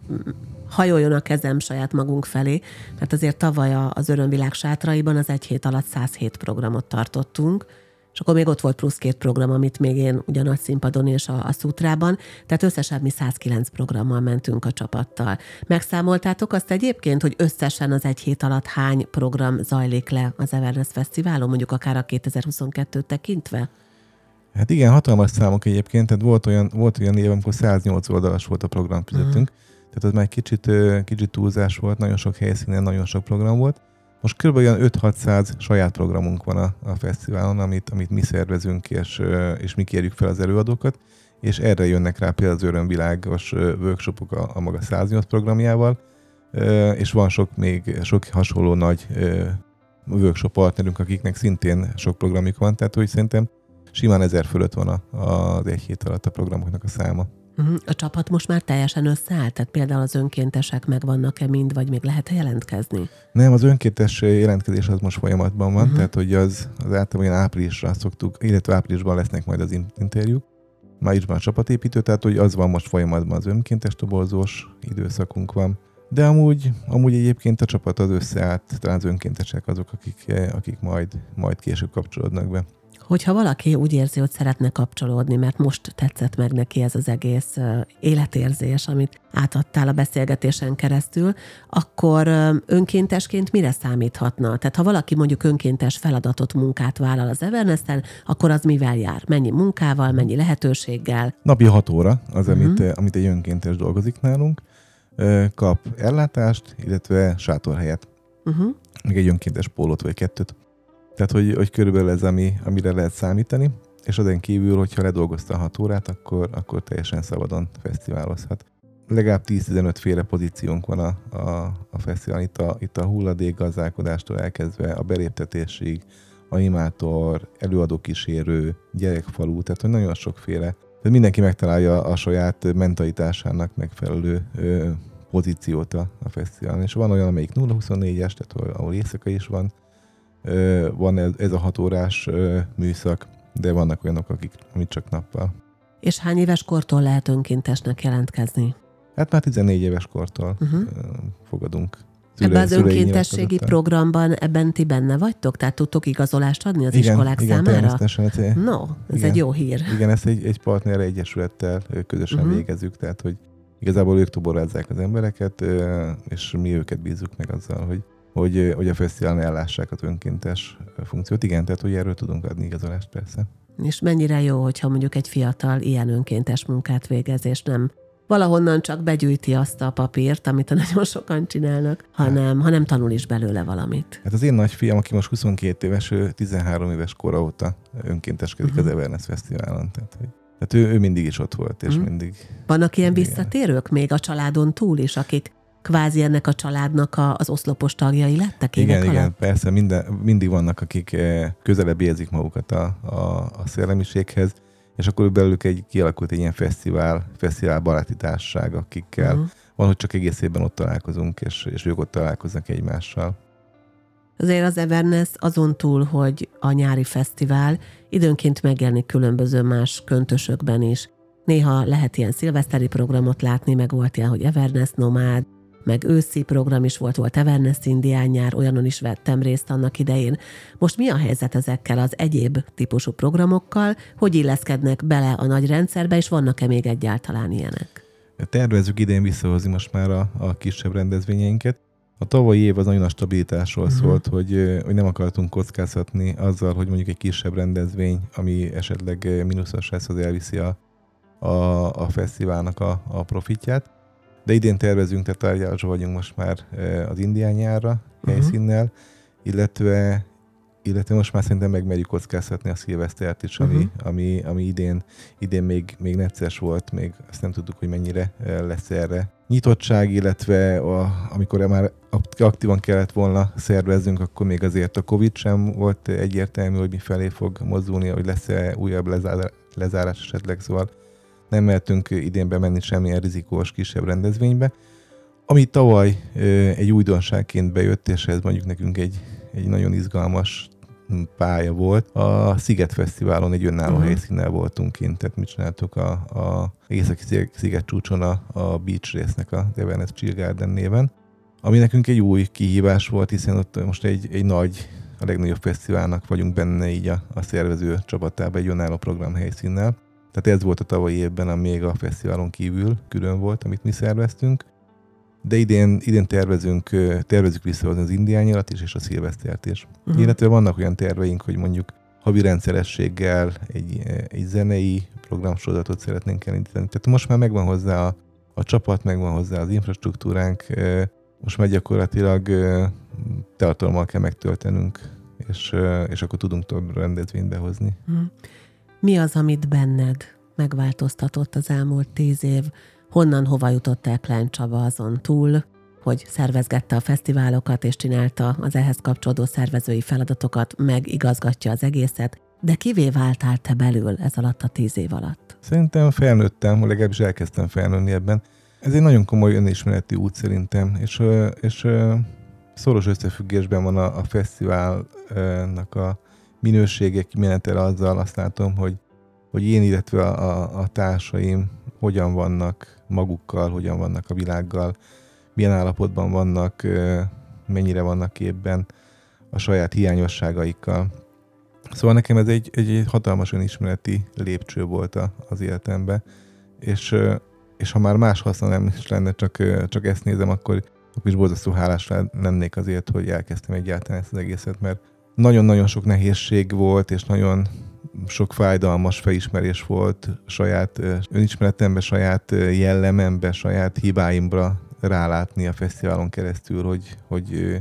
hajoljon a kezem saját magunk felé, mert azért tavaly az Örömvilág sátraiban az egy hét alatt 107 programot tartottunk, és akkor még ott volt plusz két program, amit még én ugyan a színpadon és a, a szutrában, tehát összesen mi 109 programmal mentünk a csapattal. Megszámoltátok azt egyébként, hogy összesen az egy hét alatt hány program zajlik le az Everness Fesztiválon, mondjuk akár a 2022-t tekintve? Hát igen, hatalmas számok egyébként, tehát volt olyan, volt olyan év, amikor 108 oldalas volt a program fizetünk, uh-huh. tehát az már kicsit, kicsit túlzás volt, nagyon sok helyszínen, nagyon sok program volt. Most kb. olyan 5-600 saját programunk van a, a fesztiválon, amit, amit mi szervezünk, és, és mi kérjük fel az előadókat, és erre jönnek rá például az örömvilágos workshopok a, a maga 108 programjával, és van sok még sok hasonló nagy workshop partnerünk, akiknek szintén sok programjuk van, tehát hogy szerintem simán ezer fölött van az egy hét alatt a programoknak a száma. Mhm. A csapat most már teljesen összeállt? Tehát például az önkéntesek megvannak-e mind, vagy még lehet jelentkezni? Nem, az önkéntes jelentkezés az most folyamatban van, uh-huh. tehát hogy az, az általában áprilisra szoktuk, illetve áprilisban lesznek majd az interjúk. Májusban a csapatépítő, tehát hogy az van most folyamatban az önkéntes toborzós időszakunk van. De amúgy, amúgy egyébként a csapat az összeállt, talán az önkéntesek azok, akik, akik majd, majd később kapcsolódnak be. Hogyha valaki úgy érzi, hogy szeretne kapcsolódni, mert most tetszett meg neki ez az egész életérzés, amit átadtál a beszélgetésen keresztül, akkor önkéntesként mire számíthatna? Tehát ha valaki mondjuk önkéntes feladatot, munkát vállal az everness akkor az mivel jár? Mennyi munkával, mennyi lehetőséggel? Napi hat óra az, uh-huh. amit, amit egy önkéntes dolgozik nálunk. Kap ellátást, illetve sátorhelyet. Uh-huh. Még egy önkéntes pólót vagy kettőt. Tehát, hogy, hogy körülbelül ez, ami, amire lehet számítani, és azon kívül, hogyha ledolgozta a hat órát, akkor, akkor teljesen szabadon fesztiválozhat. Legalább 10-15 féle pozíciónk van a, a, a fesztiválon, itt a, itt a hulladék gazdálkodástól elkezdve a beléptetésig, animátor, előadókísérő, gyerekfalú, tehát hogy nagyon sokféle. Tehát mindenki megtalálja a saját mentalitásának megfelelő ö, pozíciót a, a fesztiválon. És van olyan, amelyik 0-24-es, tehát ahol, ahol éjszaka is van, van ez, a hat órás műszak, de vannak olyanok, akik amit csak nappal. És hány éves kortól lehet önkéntesnek jelentkezni? Hát már 14 éves kortól uh-huh. fogadunk. Szülő, ebben az önkéntességi programban ebben ti benne vagytok? Tehát tudtok igazolást adni az igen, iskolák igen, számára? Hát, no, ez igen, egy jó hír. Igen, ezt egy, egy partner egyesülettel közösen uh-huh. végezzük, tehát hogy igazából ők toborázzák az embereket, és mi őket bízzuk meg azzal, hogy hogy, hogy a fesztiválon ellássák az önkéntes funkciót. Igen, tehát hogy erről tudunk adni igazolást persze. És mennyire jó, hogyha mondjuk egy fiatal ilyen önkéntes munkát végez, és nem valahonnan csak begyűjti azt a papírt, amit nagyon sokan csinálnak, hanem, hanem tanul is belőle valamit. Hát az én nagyfiam, aki most 22 éves, ő 13 éves kora óta önkénteskedik uh-huh. az Everness Fesztiválon. Tehát, hogy, tehát ő, ő mindig is ott volt, és uh-huh. mindig... Vannak ilyen visszatérők még a családon túl is, akik kvázi ennek a családnak a, az oszlopos tagjai lettek Igen, igen, alatt? persze, minden, mindig vannak, akik eh, közelebb érzik magukat a, a, a szellemiséghez, és akkor belőlük egy, kialakult egy ilyen fesztivál, fesztivál baráti társaság, akikkel uh-huh. van, hogy csak egész évben ott találkozunk, és, és ők ott találkoznak egymással. Azért az Everness azon túl, hogy a nyári fesztivál időnként megjelenik különböző más köntösökben is. Néha lehet ilyen szilveszteri programot látni, meg volt ilyen, hogy Everness Nomád, meg őszi program is volt, volt Everness Indián nyár, olyanon is vettem részt annak idején. Most mi a helyzet ezekkel az egyéb típusú programokkal, hogy illeszkednek bele a nagy rendszerbe, és vannak-e még egyáltalán ilyenek? Tervezünk idén visszahozni most már a, a kisebb rendezvényeinket. A tavalyi év az nagyon a stabilitásról uh-huh. szólt, hogy, hogy nem akartunk kockáztatni azzal, hogy mondjuk egy kisebb rendezvény, ami esetleg mínuszos lesz, az elviszi a, a, a fesztiválnak a, a profitját. De idén tervezünk, tehát tárgyalásra vagyunk most már e, az indián nyárra uh-huh. helyszínnel, illetve illetve most már szerintem megmerjük kockáztatni a szilvesztert is, ami, uh-huh. ami, ami idén, idén még, még necces volt, még azt nem tudtuk, hogy mennyire e, lesz erre nyitottság, illetve a, amikor már aktívan kellett volna szervezzünk, akkor még azért a Covid sem volt egyértelmű, hogy mi felé fog mozdulni, hogy lesz-e újabb lezár, lezárás esetleg, szóval nem mehetünk idén bemenni semmilyen rizikós kisebb rendezvénybe. Ami tavaly egy újdonságként bejött, és ez mondjuk nekünk egy, egy nagyon izgalmas pálya volt. A Sziget Fesztiválon egy önálló uh-huh. helyszínnel voltunk kint, tehát mit csináltuk a, a Északi Sziget csúcson a, a Beach résznek a Everness Chill Garden néven. Ami nekünk egy új kihívás volt, hiszen ott most egy, egy nagy, a legnagyobb fesztiválnak vagyunk benne így a, a szervező csapatában egy önálló program helyszínnel. Tehát ez volt a tavalyi évben, ami még a fesztiválon kívül külön volt, amit mi szerveztünk. De idén, idén tervezünk, tervezünk visszahozni az indiányalat is, és a szilvesztert is. Uh-huh. Illetve vannak olyan terveink, hogy mondjuk havi rendszerességgel egy, egy zenei programsorozatot szeretnénk elindítani. Tehát most már megvan hozzá a, a csapat, megvan hozzá az infrastruktúránk, most már gyakorlatilag tartalommal kell megtöltenünk, és, és akkor tudunk több rendezvényt behozni. Uh-huh. Mi az, amit benned megváltoztatott az elmúlt tíz év? Honnan, hova jutott el Klein Csaba azon túl, hogy szervezgette a fesztiválokat és csinálta az ehhez kapcsolódó szervezői feladatokat, meg igazgatja az egészet, de kivé váltál te belül ez alatt a tíz év alatt? Szerintem felnőttem, legalábbis elkezdtem felnőni ebben. Ez egy nagyon komoly önismereti út szerintem, és, és szoros összefüggésben van a, a fesztiválnak a minősége kimenetel azzal azt látom, hogy, hogy én, illetve a, a társaim hogyan vannak magukkal, hogyan vannak a világgal, milyen állapotban vannak, mennyire vannak képben a saját hiányosságaikkal. Szóval nekem ez egy, egy, hatalmas önismereti lépcső volt az életembe, és, és ha már más haszna nem is lenne, csak, csak ezt nézem, akkor, akkor is borzasztó hálás lennék azért, hogy elkezdtem egyáltalán ezt az egészet, mert nagyon-nagyon sok nehézség volt, és nagyon sok fájdalmas felismerés volt saját önismeretembe, saját jellemembe, saját hibáimra rálátni a fesztiválon keresztül, hogy, hogy,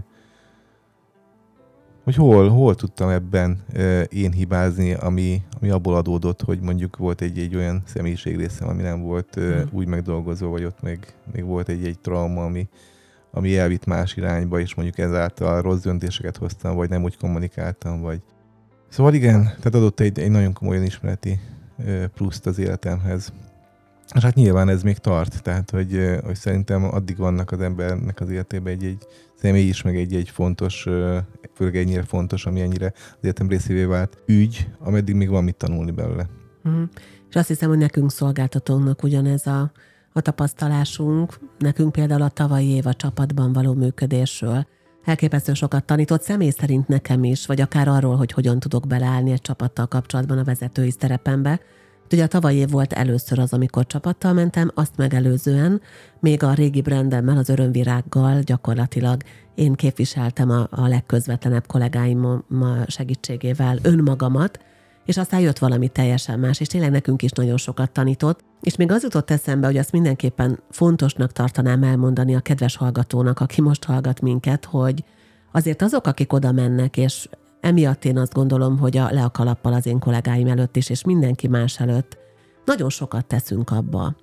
hogy hol, hol tudtam ebben én hibázni, ami, ami abból adódott, hogy mondjuk volt egy, egy olyan részem, ami nem volt mm. úgy megdolgozó, vagy ott még, még volt egy, egy trauma, ami, ami elvitt más irányba, és mondjuk ezáltal rossz döntéseket hoztam, vagy nem úgy kommunikáltam, vagy... Szóval igen, tehát adott egy, egy nagyon komoly ismereti pluszt az életemhez. És hát nyilván ez még tart, tehát hogy, hogy szerintem addig vannak az embernek az életében egy-egy személy is, meg egy-egy fontos, főleg ennyire fontos, ami ennyire az életem részévé vált ügy, ameddig még van mit tanulni belőle. Mm. És azt hiszem, hogy nekünk szolgáltatónak ugyanez a, a tapasztalásunk, nekünk például a tavalyi év a csapatban való működésről, elképesztő sokat tanított személy szerint nekem is, vagy akár arról, hogy hogyan tudok beleállni egy csapattal kapcsolatban a vezetői szerepembe, Ugye a tavalyi év volt először az, amikor csapattal mentem, azt megelőzően még a régi brandemmel, az örömvirággal gyakorlatilag én képviseltem a, a legközvetlenebb kollégáim segítségével önmagamat, és aztán jött valami teljesen más, és tényleg nekünk is nagyon sokat tanított. És még az jutott eszembe, hogy azt mindenképpen fontosnak tartanám elmondani a kedves hallgatónak, aki most hallgat minket, hogy azért azok, akik oda mennek, és Emiatt én azt gondolom, hogy a le a kalappal az én kollégáim előtt is, és mindenki más előtt nagyon sokat teszünk abba,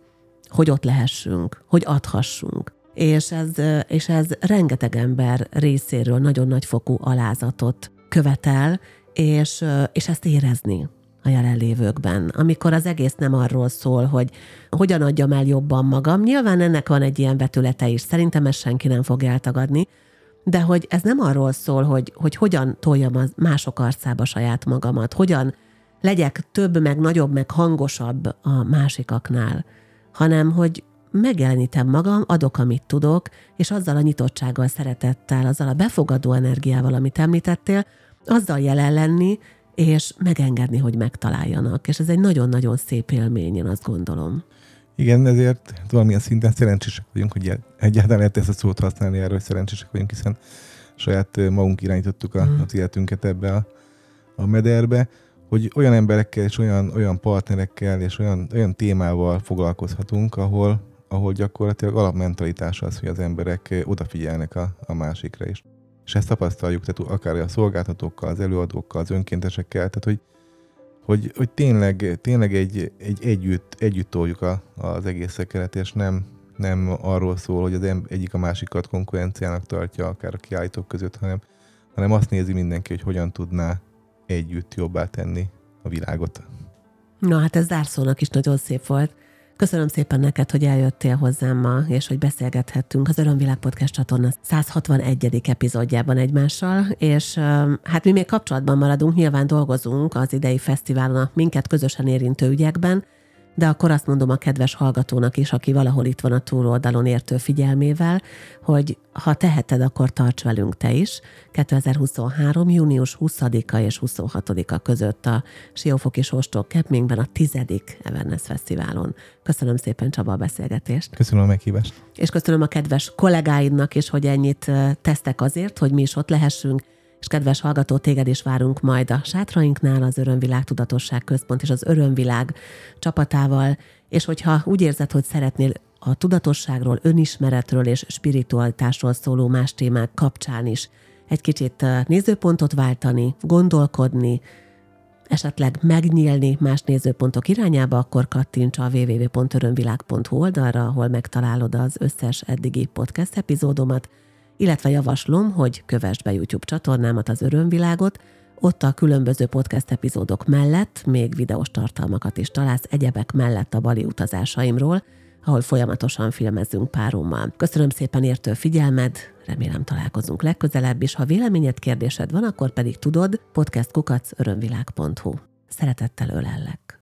hogy ott lehessünk, hogy adhassunk. És ez, és ez rengeteg ember részéről nagyon nagy fokú alázatot követel, és, és ezt érezni a jelenlévőkben, amikor az egész nem arról szól, hogy hogyan adjam el jobban magam. Nyilván ennek van egy ilyen vetülete is, szerintem ezt senki nem fog eltagadni, de hogy ez nem arról szól, hogy, hogy hogyan toljam az mások arcába saját magamat, hogyan legyek több, meg nagyobb, meg hangosabb a másikaknál, hanem hogy megjelenítem magam, adok, amit tudok, és azzal a nyitottsággal, szeretettel, azzal a befogadó energiával, amit említettél, azzal jelen lenni, és megengedni, hogy megtaláljanak. És ez egy nagyon-nagyon szép élmény, én azt gondolom. Igen, ezért valamilyen szinten szerencsések vagyunk, hogy egyáltalán lehet ezt a szót használni erről, hogy szerencsések vagyunk, hiszen saját magunk irányítottuk a, mm. az életünket ebbe a, a mederbe, hogy olyan emberekkel és olyan, olyan partnerekkel és olyan, olyan témával foglalkozhatunk, ahol, ahol gyakorlatilag alapmentalitás az, hogy az emberek odafigyelnek a, a másikra is. És ezt tapasztaljuk, tehát akár a szolgáltatókkal, az előadókkal, az önkéntesekkel, tehát hogy hogy, hogy tényleg, tényleg egy, egy együtt, együtt toljuk a, az egészeket, és nem, nem arról szól, hogy az egyik a másikat konkurenciának tartja, akár a kiállítók között, hanem, hanem azt nézi mindenki, hogy hogyan tudná együtt jobbá tenni a világot. Na hát ez zárszónak is nagyon szép volt. Köszönöm szépen neked, hogy eljöttél hozzám ma, és hogy beszélgethettünk az Örömvilág Podcast csatorna 161. epizódjában egymással, és hát mi még kapcsolatban maradunk, nyilván dolgozunk az idei fesztiválon a minket közösen érintő ügyekben, de akkor azt mondom a kedves hallgatónak is, aki valahol itt van a túloldalon értő figyelmével, hogy ha teheted, akkor tarts velünk te is. 2023. június 20-a és 26-a között a Siófoki Sóstok Kepmingben a tizedik Everness Fesztiválon. Köszönöm szépen Csaba a beszélgetést. Köszönöm a meghívást. És köszönöm a kedves kollégáidnak is, hogy ennyit tesztek azért, hogy mi is ott lehessünk, és kedves hallgató, téged is várunk majd a sátrainknál, az Örömvilág Tudatosság Központ és az Örömvilág csapatával, és hogyha úgy érzed, hogy szeretnél a tudatosságról, önismeretről és spiritualitásról szóló más témák kapcsán is egy kicsit nézőpontot váltani, gondolkodni, esetleg megnyílni más nézőpontok irányába, akkor kattints a www.örömvilág.hu oldalra, ahol megtalálod az összes eddigi podcast epizódomat, illetve javaslom, hogy kövessd be YouTube csatornámat, az Örömvilágot, ott a különböző podcast epizódok mellett még videós tartalmakat is találsz, egyebek mellett a bali utazásaimról, ahol folyamatosan filmezünk párommal. Köszönöm szépen értő figyelmed, remélem találkozunk legközelebb is. Ha véleményed, kérdésed van, akkor pedig tudod, podcastkukacörömvilág.hu. Szeretettel ölellek.